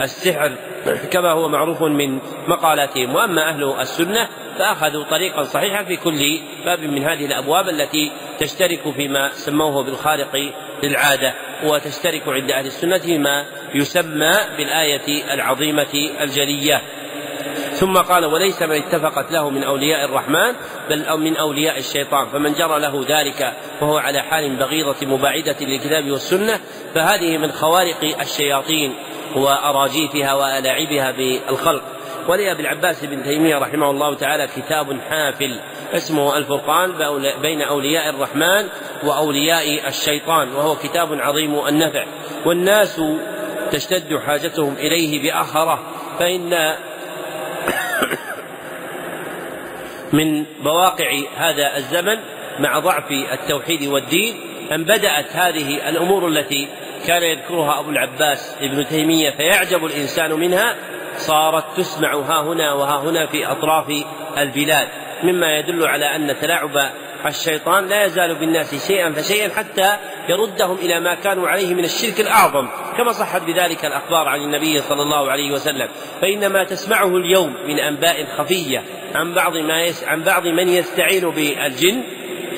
السحر. كما هو معروف من مقالاتهم. وأما أهل السنة فأخذوا طريقا صحيحا في كل باب من هذه الأبواب التي تشترك فيما سموه بالخارق للعادة وتشترك عند أهل السنة فيما يسمى بالآية العظيمة الجلية. ثم قال وليس من اتفقت له من أولياء الرحمن بل من أولياء الشيطان فمن جرى له ذلك وهو على حال بغيضة مباعدة للكتاب والسنة فهذه من خوارق الشياطين وأراجيفها وألاعبها بالخلق. ولأبي العباس بن تيمية رحمه الله تعالى كتاب حافل اسمه الفرقان بين أولياء الرحمن وأولياء الشيطان وهو كتاب عظيم النفع. والناس تشتد حاجتهم إليه بأخرة فإن من بواقع هذا الزمن مع ضعف التوحيد والدين أن بدأت هذه الأمور التي كان يذكرها أبو العباس ابن تيمية فيعجب الإنسان منها صارت تسمع ها هنا وها هنا في أطراف البلاد. مما يدل على أن تلاعب الشيطان لا يزال بالناس شيئا فشيئا حتى يردهم إلى ما كانوا عليه من الشرك الأعظم كما صحت بذلك الأخبار عن النبي صلى الله عليه وسلم. فإن ما تسمعه اليوم من أنباء خفية عن بعض ما يس عن بعض من يستعين بالجن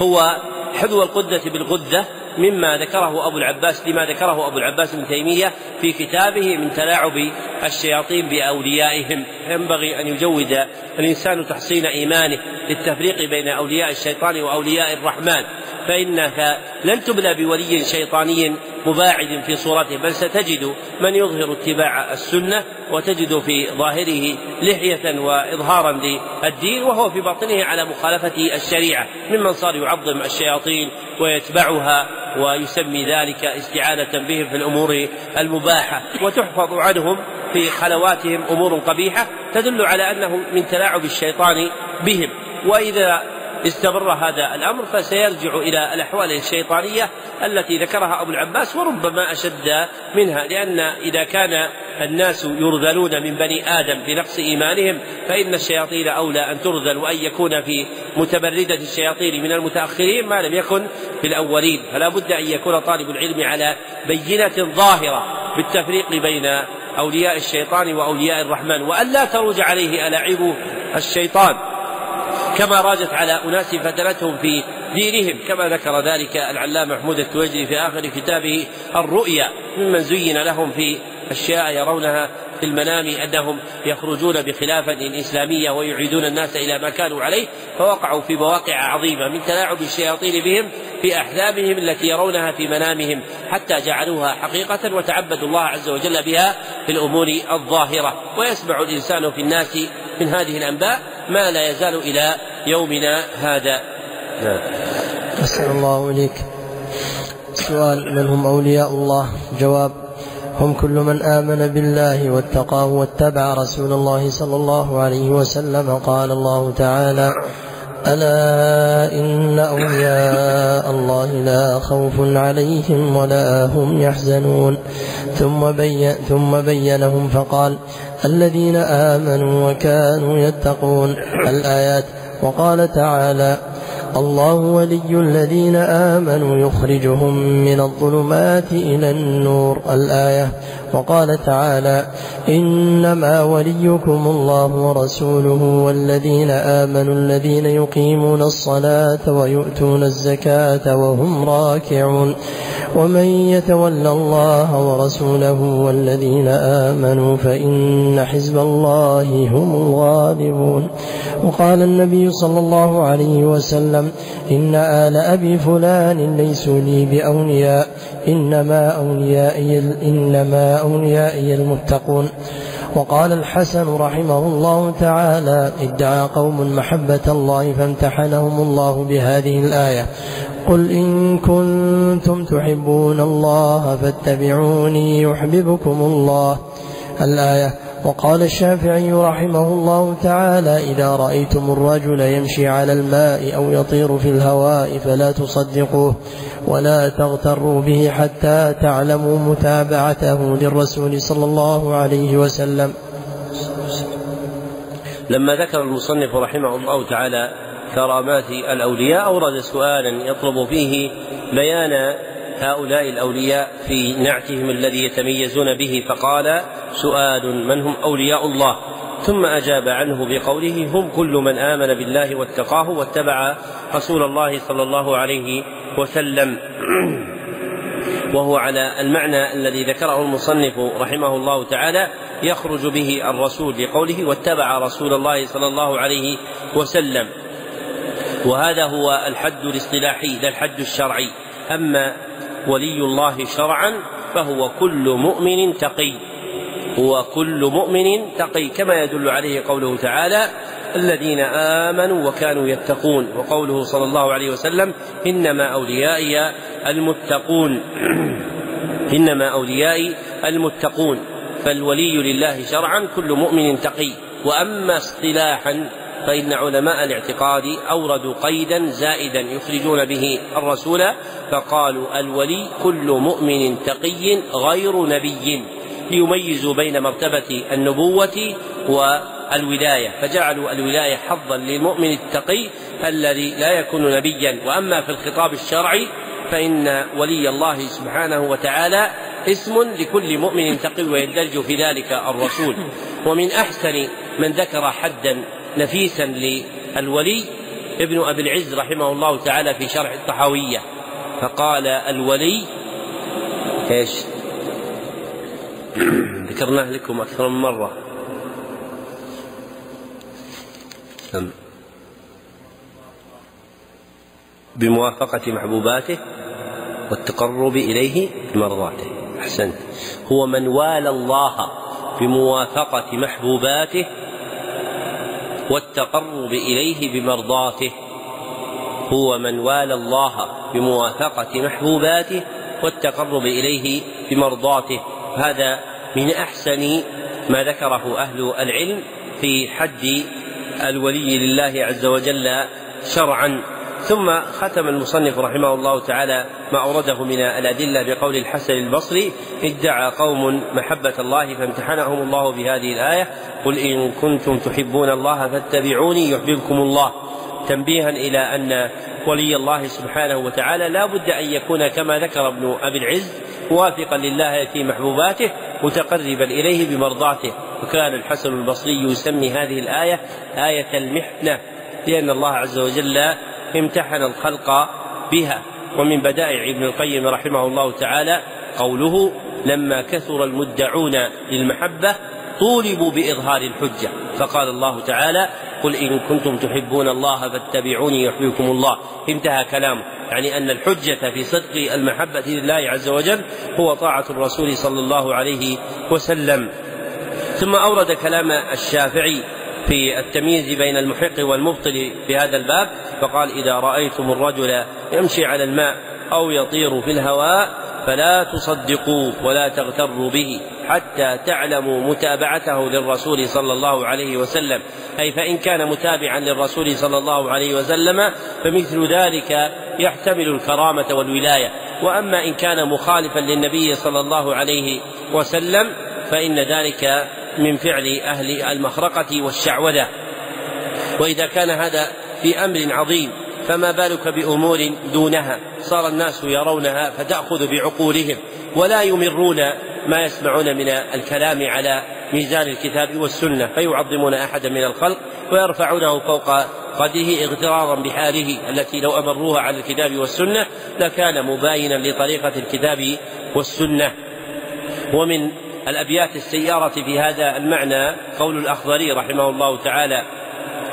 هو حذو القدة بالغدة مما ذكره أبو العباس لما ذكره أبو العباس ابن تيمية في كتابه من تلاعب الشياطين بأوليائهم. ينبغي أن يجود الإنسان تحصين إيمانه للتفريق بين أولياء الشيطان وأولياء الرحمن. فإنك لن تبلى بولي شيطاني مباعد في صورته بل ستجد من يظهر اتباع السنة وتجد في ظاهره لحية وإظهارا للدين وهو في باطنه على مخالفة الشريعة. ممن صار يعظم الشياطين ويتبعها ويسمي ذلك استعانة بهم في الأمور المباحة. وتحفظ عنهم في خلواتهم أمور قبيحة تدل على أنه من تلاعب الشيطان بهم. وإذا استمر هذا الأمر فسيرجع إلى الأحوال الشيطانية التي ذكرها أبو العباس وربما أشد منها لأن إذا كان الناس يرذلون من بني آدم في نقص إيمانهم فإن الشياطين أولى أن ترذل وأن يكون في متبردة الشياطين من المتأخرين ما لم يكن في الأولين. فلا بد أن يكون طالب العلم على بينه ظاهرة بالتفريق بين أولياء الشيطان وأولياء الرحمن وأن لا تروج عليه الاعيب الشيطان. كما راجت على أناس فتنتهم في دينهم كما ذكر ذلك العلامة محمود التويجري في آخر كتابه الرؤيا ممن زين لهم في أشياء يرونها في المنام أنهم يخرجون بخلافة إسلامية ويعيدون الناس إلى ما كانوا عليه فوقعوا في مواقع عظيمة من تلاعب الشياطين بهم في أحلامهم التي يرونها في منامهم حتى جعلوها حقيقة وتعبدوا الله عز وجل بها في الأمور الظاهرة ويسمع الإنسان في الناس من هذه الأنباء ما لا يزال إلى يومنا هذا. نعم. أسأل الله إليك. سؤال من هم أولياء الله؟ جواب هم كل من آمن بالله واتقاه واتبع رسول الله صلى الله عليه وسلم. قال الله تعالى ألا إن أولياء الله لا خوف عليهم ولا هم يحزنون. ثم بين, ثم بينهم فقال الذين آمنوا وكانوا يتقون. الآيات وقال تعالى الله ولي الذين آمنوا يخرجهم من الظلمات إلى النور. الآية وقال تعالى إنما وليكم الله ورسوله والذين آمنوا الذين يقيمون الصلاة ويؤتون الزكاة وهم راكعون. ومن يتول الله ورسوله والذين آمنوا فإن حزب الله هم الغالبون. وقال النبي صلى الله عليه وسلم إن آل أبي فلان ليسوا لي بأولياء إنما أوليائي إنما أوليائي المتقون. وقال الحسن رحمه الله تعالى ادعى قوم محبة الله فامتحنهم الله بهذه الآية. قل إن كنتم تحبون الله فاتبعوني يحببكم الله. الآية وقال الشافعي رحمه الله تعالى إذا رأيتم الرجل يمشي على الماء أو يطير في الهواء فلا تصدقوه ولا تغتروا به حتى تعلموا متابعته للرسول صلى الله عليه وسلم. لما ذكر المصنف رحمه الله تعالى كرامات الأولياء أورد سؤالا يطلب فيه بيان هؤلاء الأولياء في نعتهم الذي يتميزون به. فقال سؤال من هم أولياء الله؟ ثم أجاب عنه بقوله هم كل من آمن بالله واتقاه واتبع رسول الله صلى الله عليه وسلم. وهو على المعنى الذي ذكره المصنف رحمه الله تعالى يخرج به الرسول بقوله واتبع رسول الله صلى الله عليه وسلم. وهذا هو الحد الاصطلاحي لا الحد الشرعي. أما ولي الله شرعا فهو كل مؤمن تقي. هو كل مؤمن تقي كما يدل عليه قوله تعالى الذين آمنوا وكانوا يتقون. وقوله صلى الله عليه وسلم إنما أوليائي المتقون. إنما أوليائي المتقون. فالولي لله شرعا كل مؤمن تقي. وأما اصطلاحا فإن علماء الاعتقاد أوردوا قيدا زائدا يخرجون به الرسول فقالوا الولي كل مؤمن تقي غير نبي ليميزوا بين مرتبة النبوة والولاية. فجعلوا الولاية حظا للمؤمن التقي الذي لا يكون نبيا. وأما في الخطاب الشرعي فإن ولي الله سبحانه وتعالى اسم لكل مؤمن تقي ويندرج في ذلك الرسول. ومن أحسن من ذكر حدا نفيسا للولي ابن أبي العز رحمه الله تعالى في شرح الطحاوية. فقال الولي إيش؟ ذكرناه لكم أكثر من مرة. بموافقة محبوباته والتقرب إليه بمرضاته. أحسنت. هو من والى الله بموافقة محبوباته والتقرب إليه بمرضاته هو من والى الله بموافقة محبوباته والتقرب إليه بمرضاته. هذا من أحسن ما ذكره أهل العلم في حد الولي لله عز وجل شرعا. ثم ختم المصنف رحمه الله تعالى ما أورده من الأدلة بقول الحسن البصري ادعى قوم محبة الله فامتحنهم الله بهذه الآية قل إن كنتم تحبون الله فاتبعوني يحببكم الله. تنبيها إلى أن ولي الله سبحانه وتعالى لا بد أن يكون كما ذكر ابن أبي العز موافقا لله في محبوباته متقربا إليه بمرضاته. وكان الحسن البصري يسمي هذه الآية آية المحنة لأن الله عز وجل امتحن الخلق بها. ومن بدائع ابن القيم رحمه الله تعالى قوله لما كثر المدعون للمحبة طولبوا بإظهار الحجة فقال الله تعالى قل إن كنتم تحبون الله فاتبعوني يحببكم الله انتهى كلامه يعني أن الحجة في صدق المحبة لله عز وجل هو طاعة الرسول صلى الله عليه وسلم. ثم أورد كلام الشافعي في التمييز بين المحق والمبطل في هذا الباب فقال إذا رأيتم الرجل يمشي على الماء أو يطير في الهواء فلا تصدقوا ولا تغتروا به حتى تعلموا متابعته للرسول صلى الله عليه وسلم. أي فإن كان متابعا للرسول صلى الله عليه وسلم فمثل ذلك يحتمل الكرامة والولاية. وأما إن كان مخالفا للنبي صلى الله عليه وسلم فإن ذلك من فعل أهل المخرقة والشعوذة. وإذا كان هذا في أمر عظيم فما بالك بأمور دونها؟ صار الناس يرونها فتأخذ بعقولهم ولا يمرون ما يسمعون من الكلام على ميزان الكتاب والسنة. فيعظمون أحدا من الخلق ويرفعونه فوق قدره اغترارا بحاله التي لو أمروها على الكتاب والسنة لكان مباينا لطريقة الكتاب والسنة. ومن الأبيات السيارة في هذا المعنى قول الأخضري رحمه الله تعالى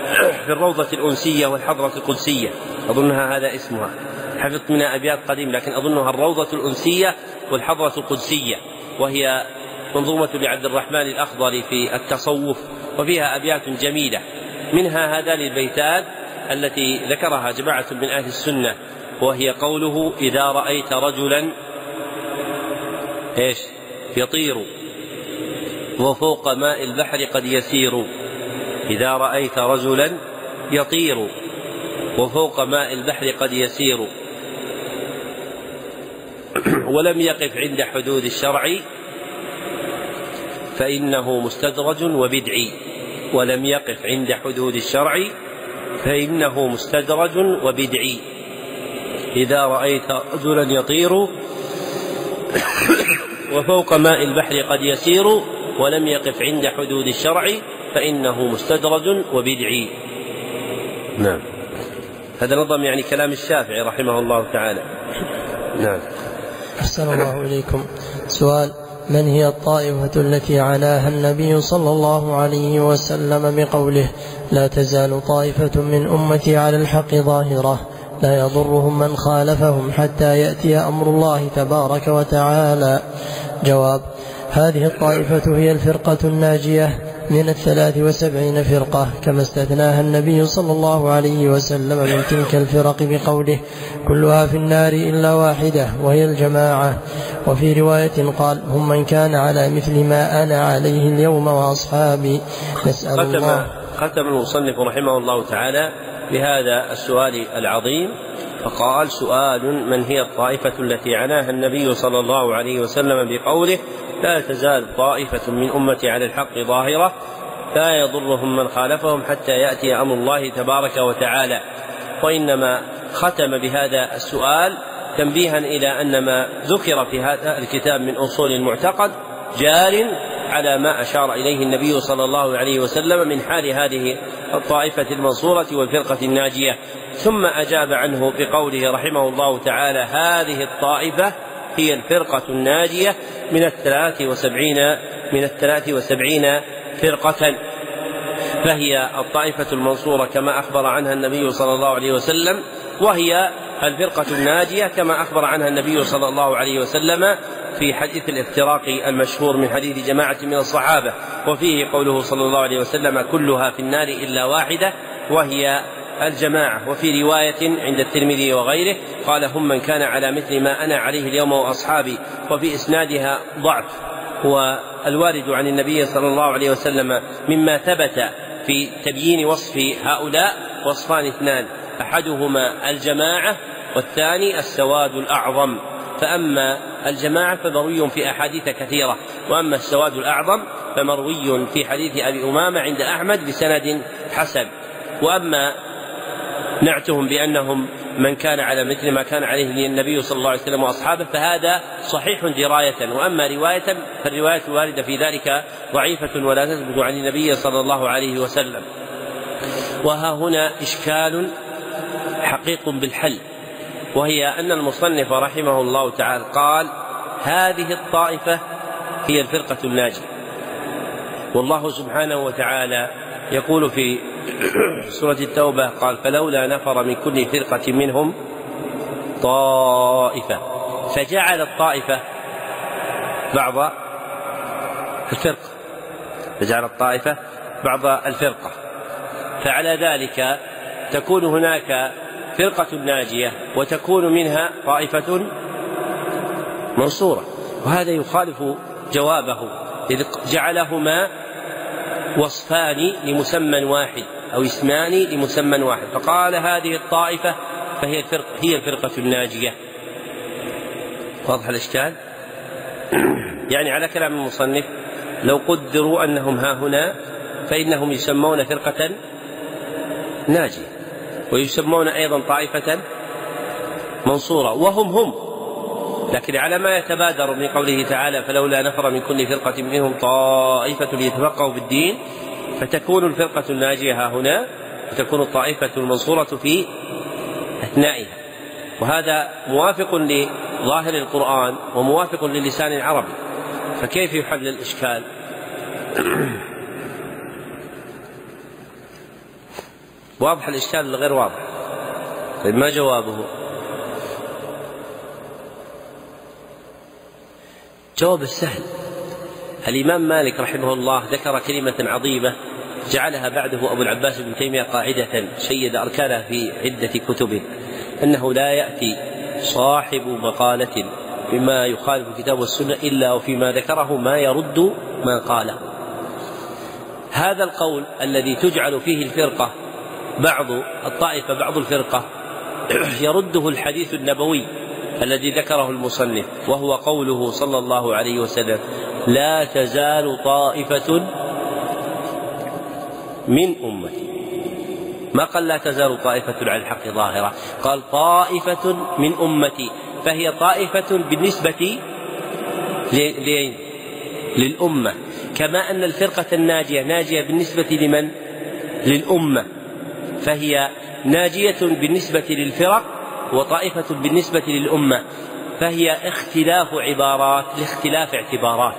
في الروضة الأنسية والحضرة القدسية. أظنها هذا اسمها. حفظت منها أبيات قديم لكن أظنها الروضة الأنسية والحضرة القدسية. وهي منظومة لعبد الرحمن الأخضر في التصوف وفيها أبيات جميلة. منها هذان البيتان التي ذكرها جماعة من أهل السنة وهي قوله إذا رأيت رجلا إيش؟ يطير. وفوق ماء البحر قد يسير. إذا رأيت رجلا يطير. وفوق ماء البحر قد يسير. ولم يقف عند حدود الشرع فإنه مستدرج وبدعي ولم يقف عند حدود الشرع فإنه مستدرج وبدعي إذا رأيت رجلا يطير وفوق ماء البحر قد يسير ولم يقف عند حدود الشرع فإنه مستدرج وبدعي. نعم. هذا نظم يعني كلام الشافعي رحمه الله تعالى. نعم. أحسن الله إليكم. سؤال من هي الطائفة التي عناها النبي صلى الله عليه وسلم بقوله لا تزال طائفة من أمتي على الحق ظاهرة لا يضرهم من خالفهم حتى يأتي أمر الله تبارك وتعالى جواب هذه الطائفة هي الفرقة الناجية من الثلاث وسبعين فرقة كما استثناها النبي صلى الله عليه وسلم من تلك الفرق بقوله كلها في النار إلا واحدة وهي الجماعة وفي رواية قال هم من كان على مثل ما أنا عليه اليوم وأصحابي نسأل ختم الله. ختم المصنف رحمه الله تعالى بهذا السؤال العظيم فقال سؤال من هي الطائفة التي عناها النبي صلى الله عليه وسلم بقوله لا تزال طائفة من أمتي على الحق ظاهرة لا يضرهم من خالفهم حتى يأتي أمر الله تبارك وتعالى. وإنما ختم بهذا السؤال تنبيها إلى أن ما ذكر في هذا الكتاب من أصول المعتقد جار على ما أشار إليه النبي صلى الله عليه وسلم من حال هذه الطائفة المنصورة والفرقة الناجية. ثم أجاب عنه بقوله رحمه الله تعالى هذه الطائفة هي الفرقة الناجية من الثلاث وسبعين من الثلاث وسبعين فرقة. فهي الطائفة المنصورة كما أخبر عنها النبي صلى الله عليه وسلم وهي الفرقة الناجية كما أخبر عنها النبي صلى الله عليه وسلم في حديث الافتراق المشهور من حديث جماعة من الصحابة. وفيه قوله صلى الله عليه وسلم كلها في النار إلا واحدة. وهي الجماعة. وفي رواية عند الترمذي وغيره قال هم من كان على مثل ما أنا عليه اليوم وأصحابي وفي إسنادها ضعف. والوارد عن النبي صلى الله عليه وسلم مما ثبت في تبيين وصف هؤلاء وصفان اثنان أحدهما الجماعة والثاني السواد الأعظم. فأما الجماعة فمروي في أحاديث كثيرة وأما السواد الأعظم فمروي في حديث أبي أمامة عند أحمد بسند حسن. وأما نعتهم بأنهم من كان على مثل ما كان عليه النبي صلى الله عليه وسلم وأصحابه فهذا صحيح دراية. وأما رواية فالرواية الواردة في ذلك ضعيفة ولا تثبت عن النبي صلى الله عليه وسلم. وها هنا إشكال حقيق بالحل وهي أن المصنف رحمه الله تعالى قال هذه الطائفة هي الفرقة الناجية والله سبحانه وتعالى يقول في سورة التوبة قال فلولا نفر من كل فرقة منهم طائفة. فجعل الطائفة بعض الفرقة فجعل الطائفة بعض الفرقة. فعلى ذلك تكون هناك فرقة ناجية وتكون منها طائفة منصورة. وهذا يخالف جوابه إذ جعلهما وصفان لمسمى واحد. أو اسمان لمسمى واحد. فقال هذه الطائفة فهي الفرقة هي الفرقة الناجية. واضح الإشكال؟ يعني على كلام المصنف لو قدروا أنهم ها هنا فإنهم يسمون فرقة ناجية ويسمون أيضا طائفة منصورة وهم هم. لكن على ما يتبادر من قوله تعالى فلولا نفر من كل فرقة منهم طائفة ليتفقهوا في الدين فتكون الفرقة الناجية ها هنا وتكون الطائفة المنصورة في أثنائها. وهذا موافق لظاهر القرآن وموافق للسان العربي. فكيف يحل الإشكال؟ واضح الإشكال ولا غير واضح؟ طيب ما جوابه؟ جواب السهل. الإمام مالك رحمه الله ذكر كلمة عظيمة جعلها بعده أبو العباس بن تيمية قاعدة شيد أركانها في عدة كتبه أنه لا يأتي صاحب مقالة بما يخالف الكتاب والسنة إلا وفيما ذكره ما يرد ما قاله. هذا القول الذي تجعل فيه الفرقة بعض الطائفة بعض الفرقة يرده الحديث النبوي الذي ذكره المصنف وهو قوله صلى الله عليه وسلم لا تزال طائفة من أمتي. ما قال لا تزال طائفة على الحق ظاهرة. قال طائفة من أمتي. فهي طائفة بالنسبة للأمة. كما أن الفرقة الناجية ناجية بالنسبة لمن؟ للأمة. فهي ناجية بالنسبة للفرق وطائفة بالنسبة للأمة. فهي اختلاف عبارات لاختلاف اعتبارات.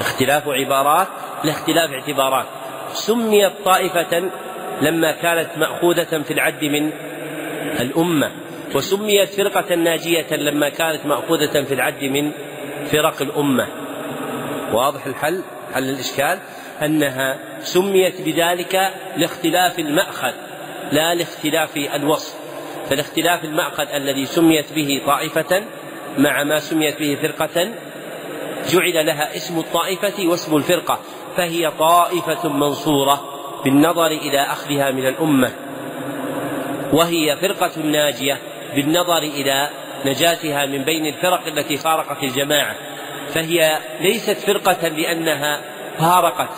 اختلاف عبارات لاختلاف اعتبارات. سميت طائفة لما كانت مأخوذة في العد من الأمة وسميت فرقة ناجية لما كانت مأخوذة في العد من فرق الأمة. واضح الحل؟ حل الإشكال؟ أنها سميت بذلك لاختلاف المأخذ لا لاختلاف الوصف. فالاختلاف المأخذ الذي سميت به طائفة مع ما سميت به فرقة جعل لها اسم الطائفة واسم الفرقة فهي طائفة منصورة بالنظر إلى أخذها من الأمة وهي فرقة ناجية بالنظر إلى نجاتها من بين الفرق التي فارقت الجماعة فهي ليست فرقة لأنها فارقت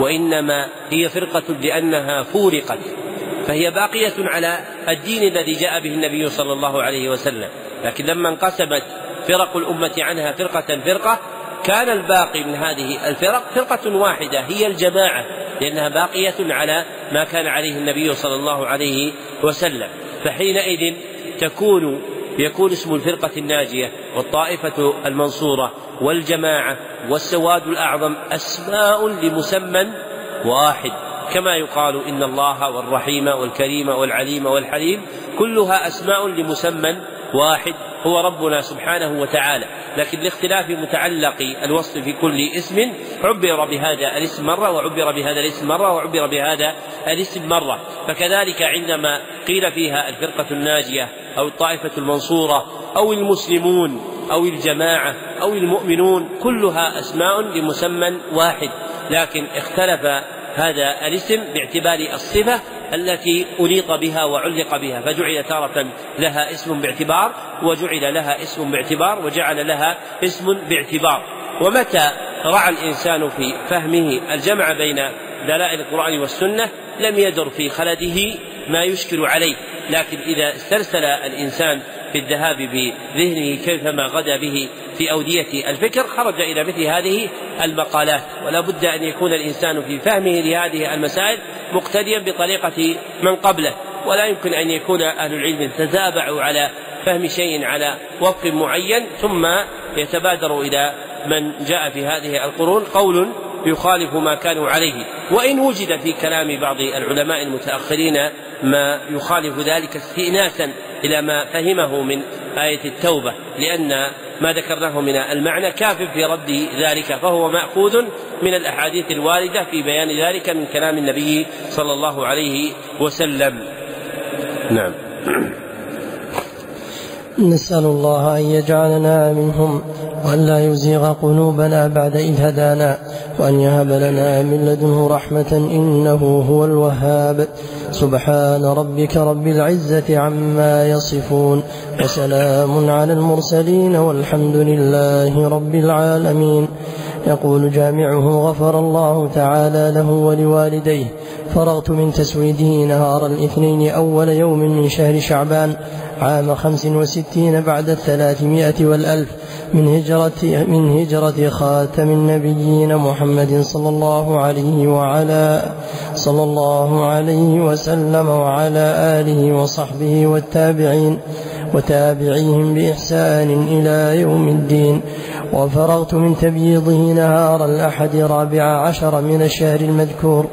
وإنما هي فرقة لأنها فورقت فهي باقية على الدين الذي جاء به النبي صلى الله عليه وسلم. لكن لما انقسمت فرق الأمة عنها فرقة فرقة كان الباقي من هذه الفرق فرقة واحدة هي الجماعة لأنها باقية على ما كان عليه النبي صلى الله عليه وسلم. فحينئذ تكون يكون اسم الفرقة الناجية والطائفة المنصورة والجماعة والسواد الأعظم أسماء لمسمى واحد. كما يقال إن الله والرحيم والكريم والعليم والحليم كلها أسماء لمسمى واحد هو ربنا سبحانه وتعالى لكن لاختلاف متعلق الوصف في كل اسم عبر بهذا الاسم مرة وعبر بهذا الاسم مرة وعبر بهذا الاسم مرة. فكذلك عندما قيل فيها الفرقة الناجية أو الطائفة المنصورة أو المسلمون أو الجماعة أو المؤمنون كلها أسماء لمسمى واحد لكن اختلف هذا الاسم باعتبار الصفة التي أليط بها وعلق بها فجعل تارة لها اسم باعتبار وجعل لها اسم باعتبار وجعل لها اسم باعتبار. ومتى رعى الإنسان في فهمه الجمع بين دلائل القرآن والسنة؟ لم يدر في خلده ما يشكل عليه. لكن إذا استرسل الإنسان في الذهاب بذهنه كيفما غدا به في أودية الفكر خرج إلى مثل هذه المقالات. ولا بد أن يكون الإنسان في فهمه لهذه المسائل مقتديا بطريقة من قبله. ولا يمكن أن يكون أهل العلم تتابعوا على فهم شيء على وفق معين ثم يتبادر إلى من جاء في هذه القرون. قول يخالف ما كانوا عليه. وإن وجد في كلام بعض العلماء المتأخرين ما يخالف ذلك استئناسا إلى ما فهمه من آية التوبة لأن ما ذكرناه من المعنى كاف في رد ذلك فهو مأخوذ من الأحاديث الواردة في بيان ذلك من كلام النبي صلى الله عليه وسلم. نعم. نسأل الله أن يجعلنا منهم وأن لا يزيغ قلوبنا بعد إذ هدانا وأن يهب لنا من لدنه رحمة إنه هو الوهاب. سبحان ربك رب العزة عما يصفون وسلام على المرسلين والحمد لله رب العالمين. يقول جامعه غفر الله تعالى له ولوالديه. فرغت من تسويده نهار الاثنين أول يوم من شهر شعبان عام خمس وستين بعد الثلاثمائة والألف من هجرة, من هجرة خاتم النبيين محمد صلى الله عليه وعلى صلى الله عليه وسلم وعلى آله وصحبه والتابعين وتابعيهم بإحسان إلى يوم الدين. وفرغت من تبييضه نهار الأحد رابع عشر من الشهر المذكور.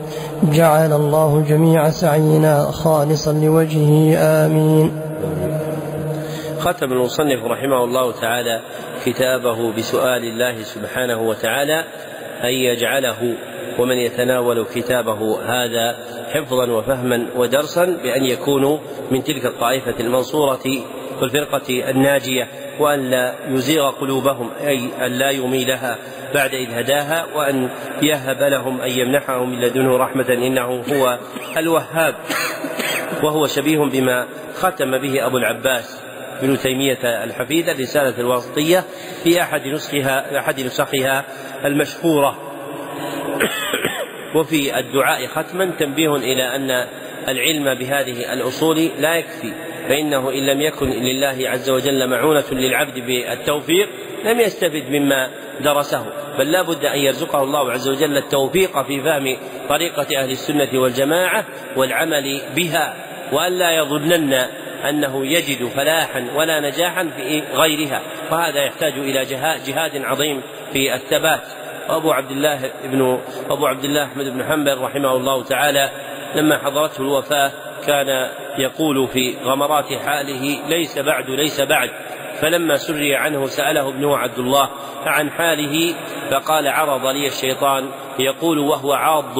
جعل الله جميع سعينا خالصا لوجهه آمين. ختم المصنف رحمه الله تعالى كتابه بسؤال الله سبحانه وتعالى أن يجعله ومن يتناول كتابه هذا حفظا وفهما ودرسا بأن يكونوا من تلك الطائفة المنصورة والفرقة الناجية. وأن لا يزيغ قلوبهم أي أن لا يميلها بعد إذ هداها وأن يهب لهم أن يمنحهم من لدنه رحمة إنه هو الوهاب وهو شبيه بما ختم به أبو العباس ابن تيمية الحفيد الرسالة الواسطية في أحد نسخها أحد نسخها المشهورة. وفي الدعاء ختما تنبيه إلى أن العلم بهذه الأصول لا يكفي. فإنه إن لم يكن لله عز وجل معونة للعبد بالتوفيق لم يستفد مما درسه. بل لا بد أن يرزقه الله عز وجل التوفيق في فهم طريقة أهل السنة والجماعة والعمل بها. وألا يظنن أنه يجد فلاحا ولا نجاحا في غيرها. وهذا يحتاج إلى جهاد عظيم في الثبات. وأبو عبد الله ابن أبو عبد الله أحمد بن حنبل رحمه الله تعالى لما حضرته الوفاة كان يقول في غمرات حاله ليس بعد ليس بعد. فلما سري عنه سأله ابنه عبد الله عن حاله فقال عرض لي الشيطان. يقول وهو عاض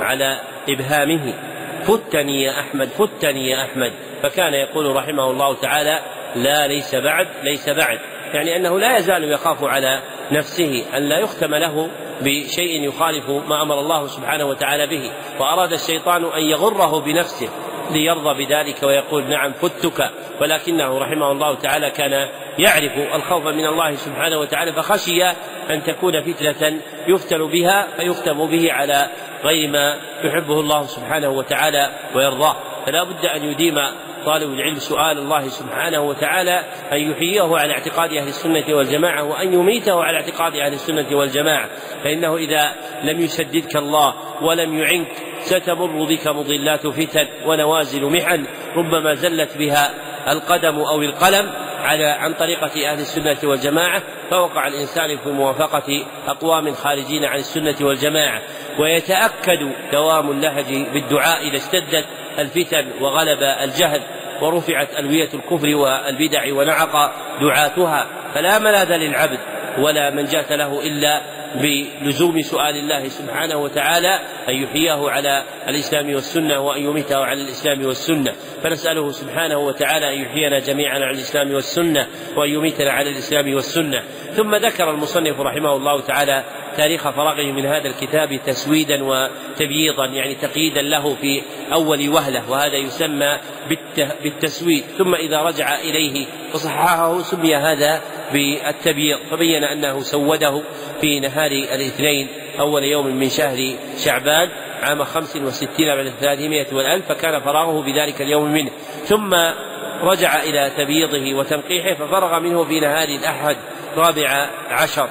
على إبهامه. فتني يا أحمد فتني يا أحمد. فكان يقول رحمه الله تعالى لا ليس بعد ليس بعد. يعني أنه لا يزال يخاف على نفسه أن لا يختم له بشيء يخالف ما أمر الله سبحانه وتعالى به وأراد الشيطان أن يغره بنفسه. ليرضى بذلك ويقول نعم فتك ولكنه رحمه الله تعالى كان يعرف الخوف من الله سبحانه وتعالى فخشي أن تكون فتنة يفتن بها فيختم به على غير ما يحبه الله سبحانه وتعالى ويرضاه. فلا بد أن يديم طالب العلم سؤال الله سبحانه وتعالى أن يحييه على اعتقاد أهل السنة والجماعة وأن يميته على اعتقاد أهل السنة والجماعة. فإنه إذا لم يسددك الله ولم يعنك ستمر بك مضلات فتن ونوازل محن. ربما زلت بها القدم أو القلم على عن طريقة أهل السنة والجماعة فوقع الإنسان في موافقة أقوام خارجين عن السنة والجماعة. ويتأكد دوام اللهج بالدعاء إذا اشتدت الفتن وغلب الجهل ورفعت ألوية الكفر والبدع ونعق دعاتها فلا ملاذ للعبد ولا منجاة له إلا بلزوم سؤال الله سبحانه وتعالى أن يحييه على الإسلام والسنة وأن يميته على الإسلام والسنة. فنسأله سبحانه وتعالى أن يحيينا جميعا على الإسلام والسنة وأن يميتنا على الإسلام والسنة. ثم ذكر المصنف رحمه الله تعالى تاريخ فراغه من هذا الكتاب تسويدا وتبييضا يعني تقييدا له في أول وهلة وهذا يسمى بالتسويد. ثم إذا رجع إليه فصححه سمي هذا بالتبييض فبين أنه سوده في نهار الاثنين أول يوم من شهر شعبان عام خمس وستين بعد الثلاثمائة والألف فكان فراغه بذلك اليوم منه. ثم رجع إلى تبييضه وتنقيحه ففرغ منه في نهار الأحد رابع عشر.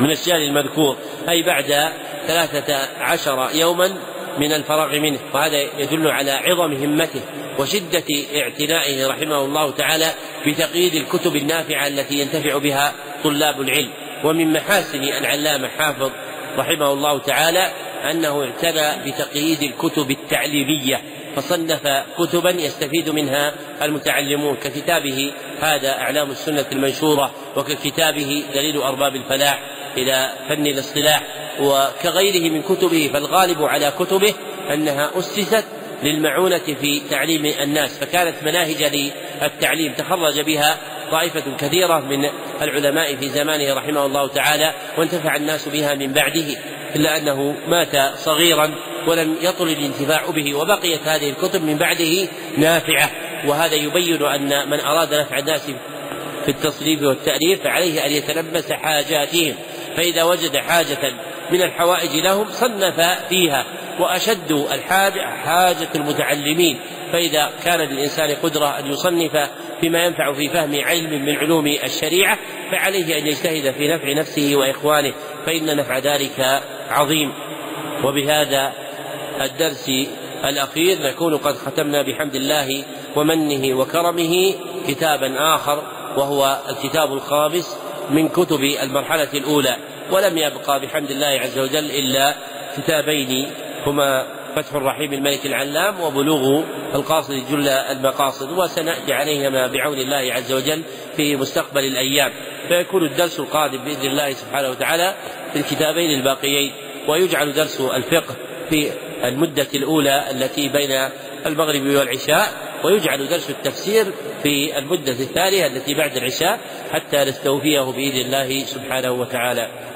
من الشهر المذكور أي بعد ثلاثة عشر يوما من الفراغ منه. وهذا يدل على عظم همته وشدة اعتنائه رحمه الله تعالى بتقييد الكتب النافعة التي ينتفع بها طلاب العلم. ومن محاسن العلامة حافظ رحمه الله تعالى أنه اعتنى بتقييد الكتب التعليمية فصنف كتبا يستفيد منها المتعلمون ككتابه هذا أعلام السنة المنشورة وككتابه دليل أرباب الفلاح. إلى فن الاصطلاح وكغيره من كتبه فالغالب على كتبه أنها أسست للمعونة في تعليم الناس فكانت مناهج للتعليم. تخرج بها طائفة كثيرة من العلماء في زمانه رحمه الله تعالى وانتفع الناس بها من بعده إلا أنه مات صغيرا ولم يطل الانتفاع به وبقيت هذه الكتب من بعده نافعة. وهذا يبين أن من أراد نفع الناس في التصنيف والتأليف فعليه أن يتلبس حاجاتهم. فإذا وجد حاجة من الحوائج لهم صنف فيها وأشد الحاجة حاجة المتعلمين. فإذا كان للإنسان قدرة أن يصنف فيما ينفع في فهم علم من علوم الشريعة فعليه أن يجتهد في نفع نفسه وإخوانه فإن نفع ذلك عظيم. وبهذا الدرس الأخير نكون قد ختمنا بحمد الله ومنه وكرمه كتابا آخر وهو الكتاب الخامس من كتب المرحلة الأولى ولم يبقى بحمد الله عز وجل إلا كتابين هما فتح الرحيم الملك العلام وبلوغ القاصد جل المقاصد وسنأتي عليهما بعون الله عز وجل في مستقبل الأيام. فيكون الدرس القادم بإذن الله سبحانه وتعالى في الكتابين الباقيين ويجعل درس الفقه في المدة الأولى التي بين المغرب والعشاء. ويجعل درس التفسير في المدة الثانية التي بعد العشاء حتى نستوفيه بإذن الله سبحانه وتعالى.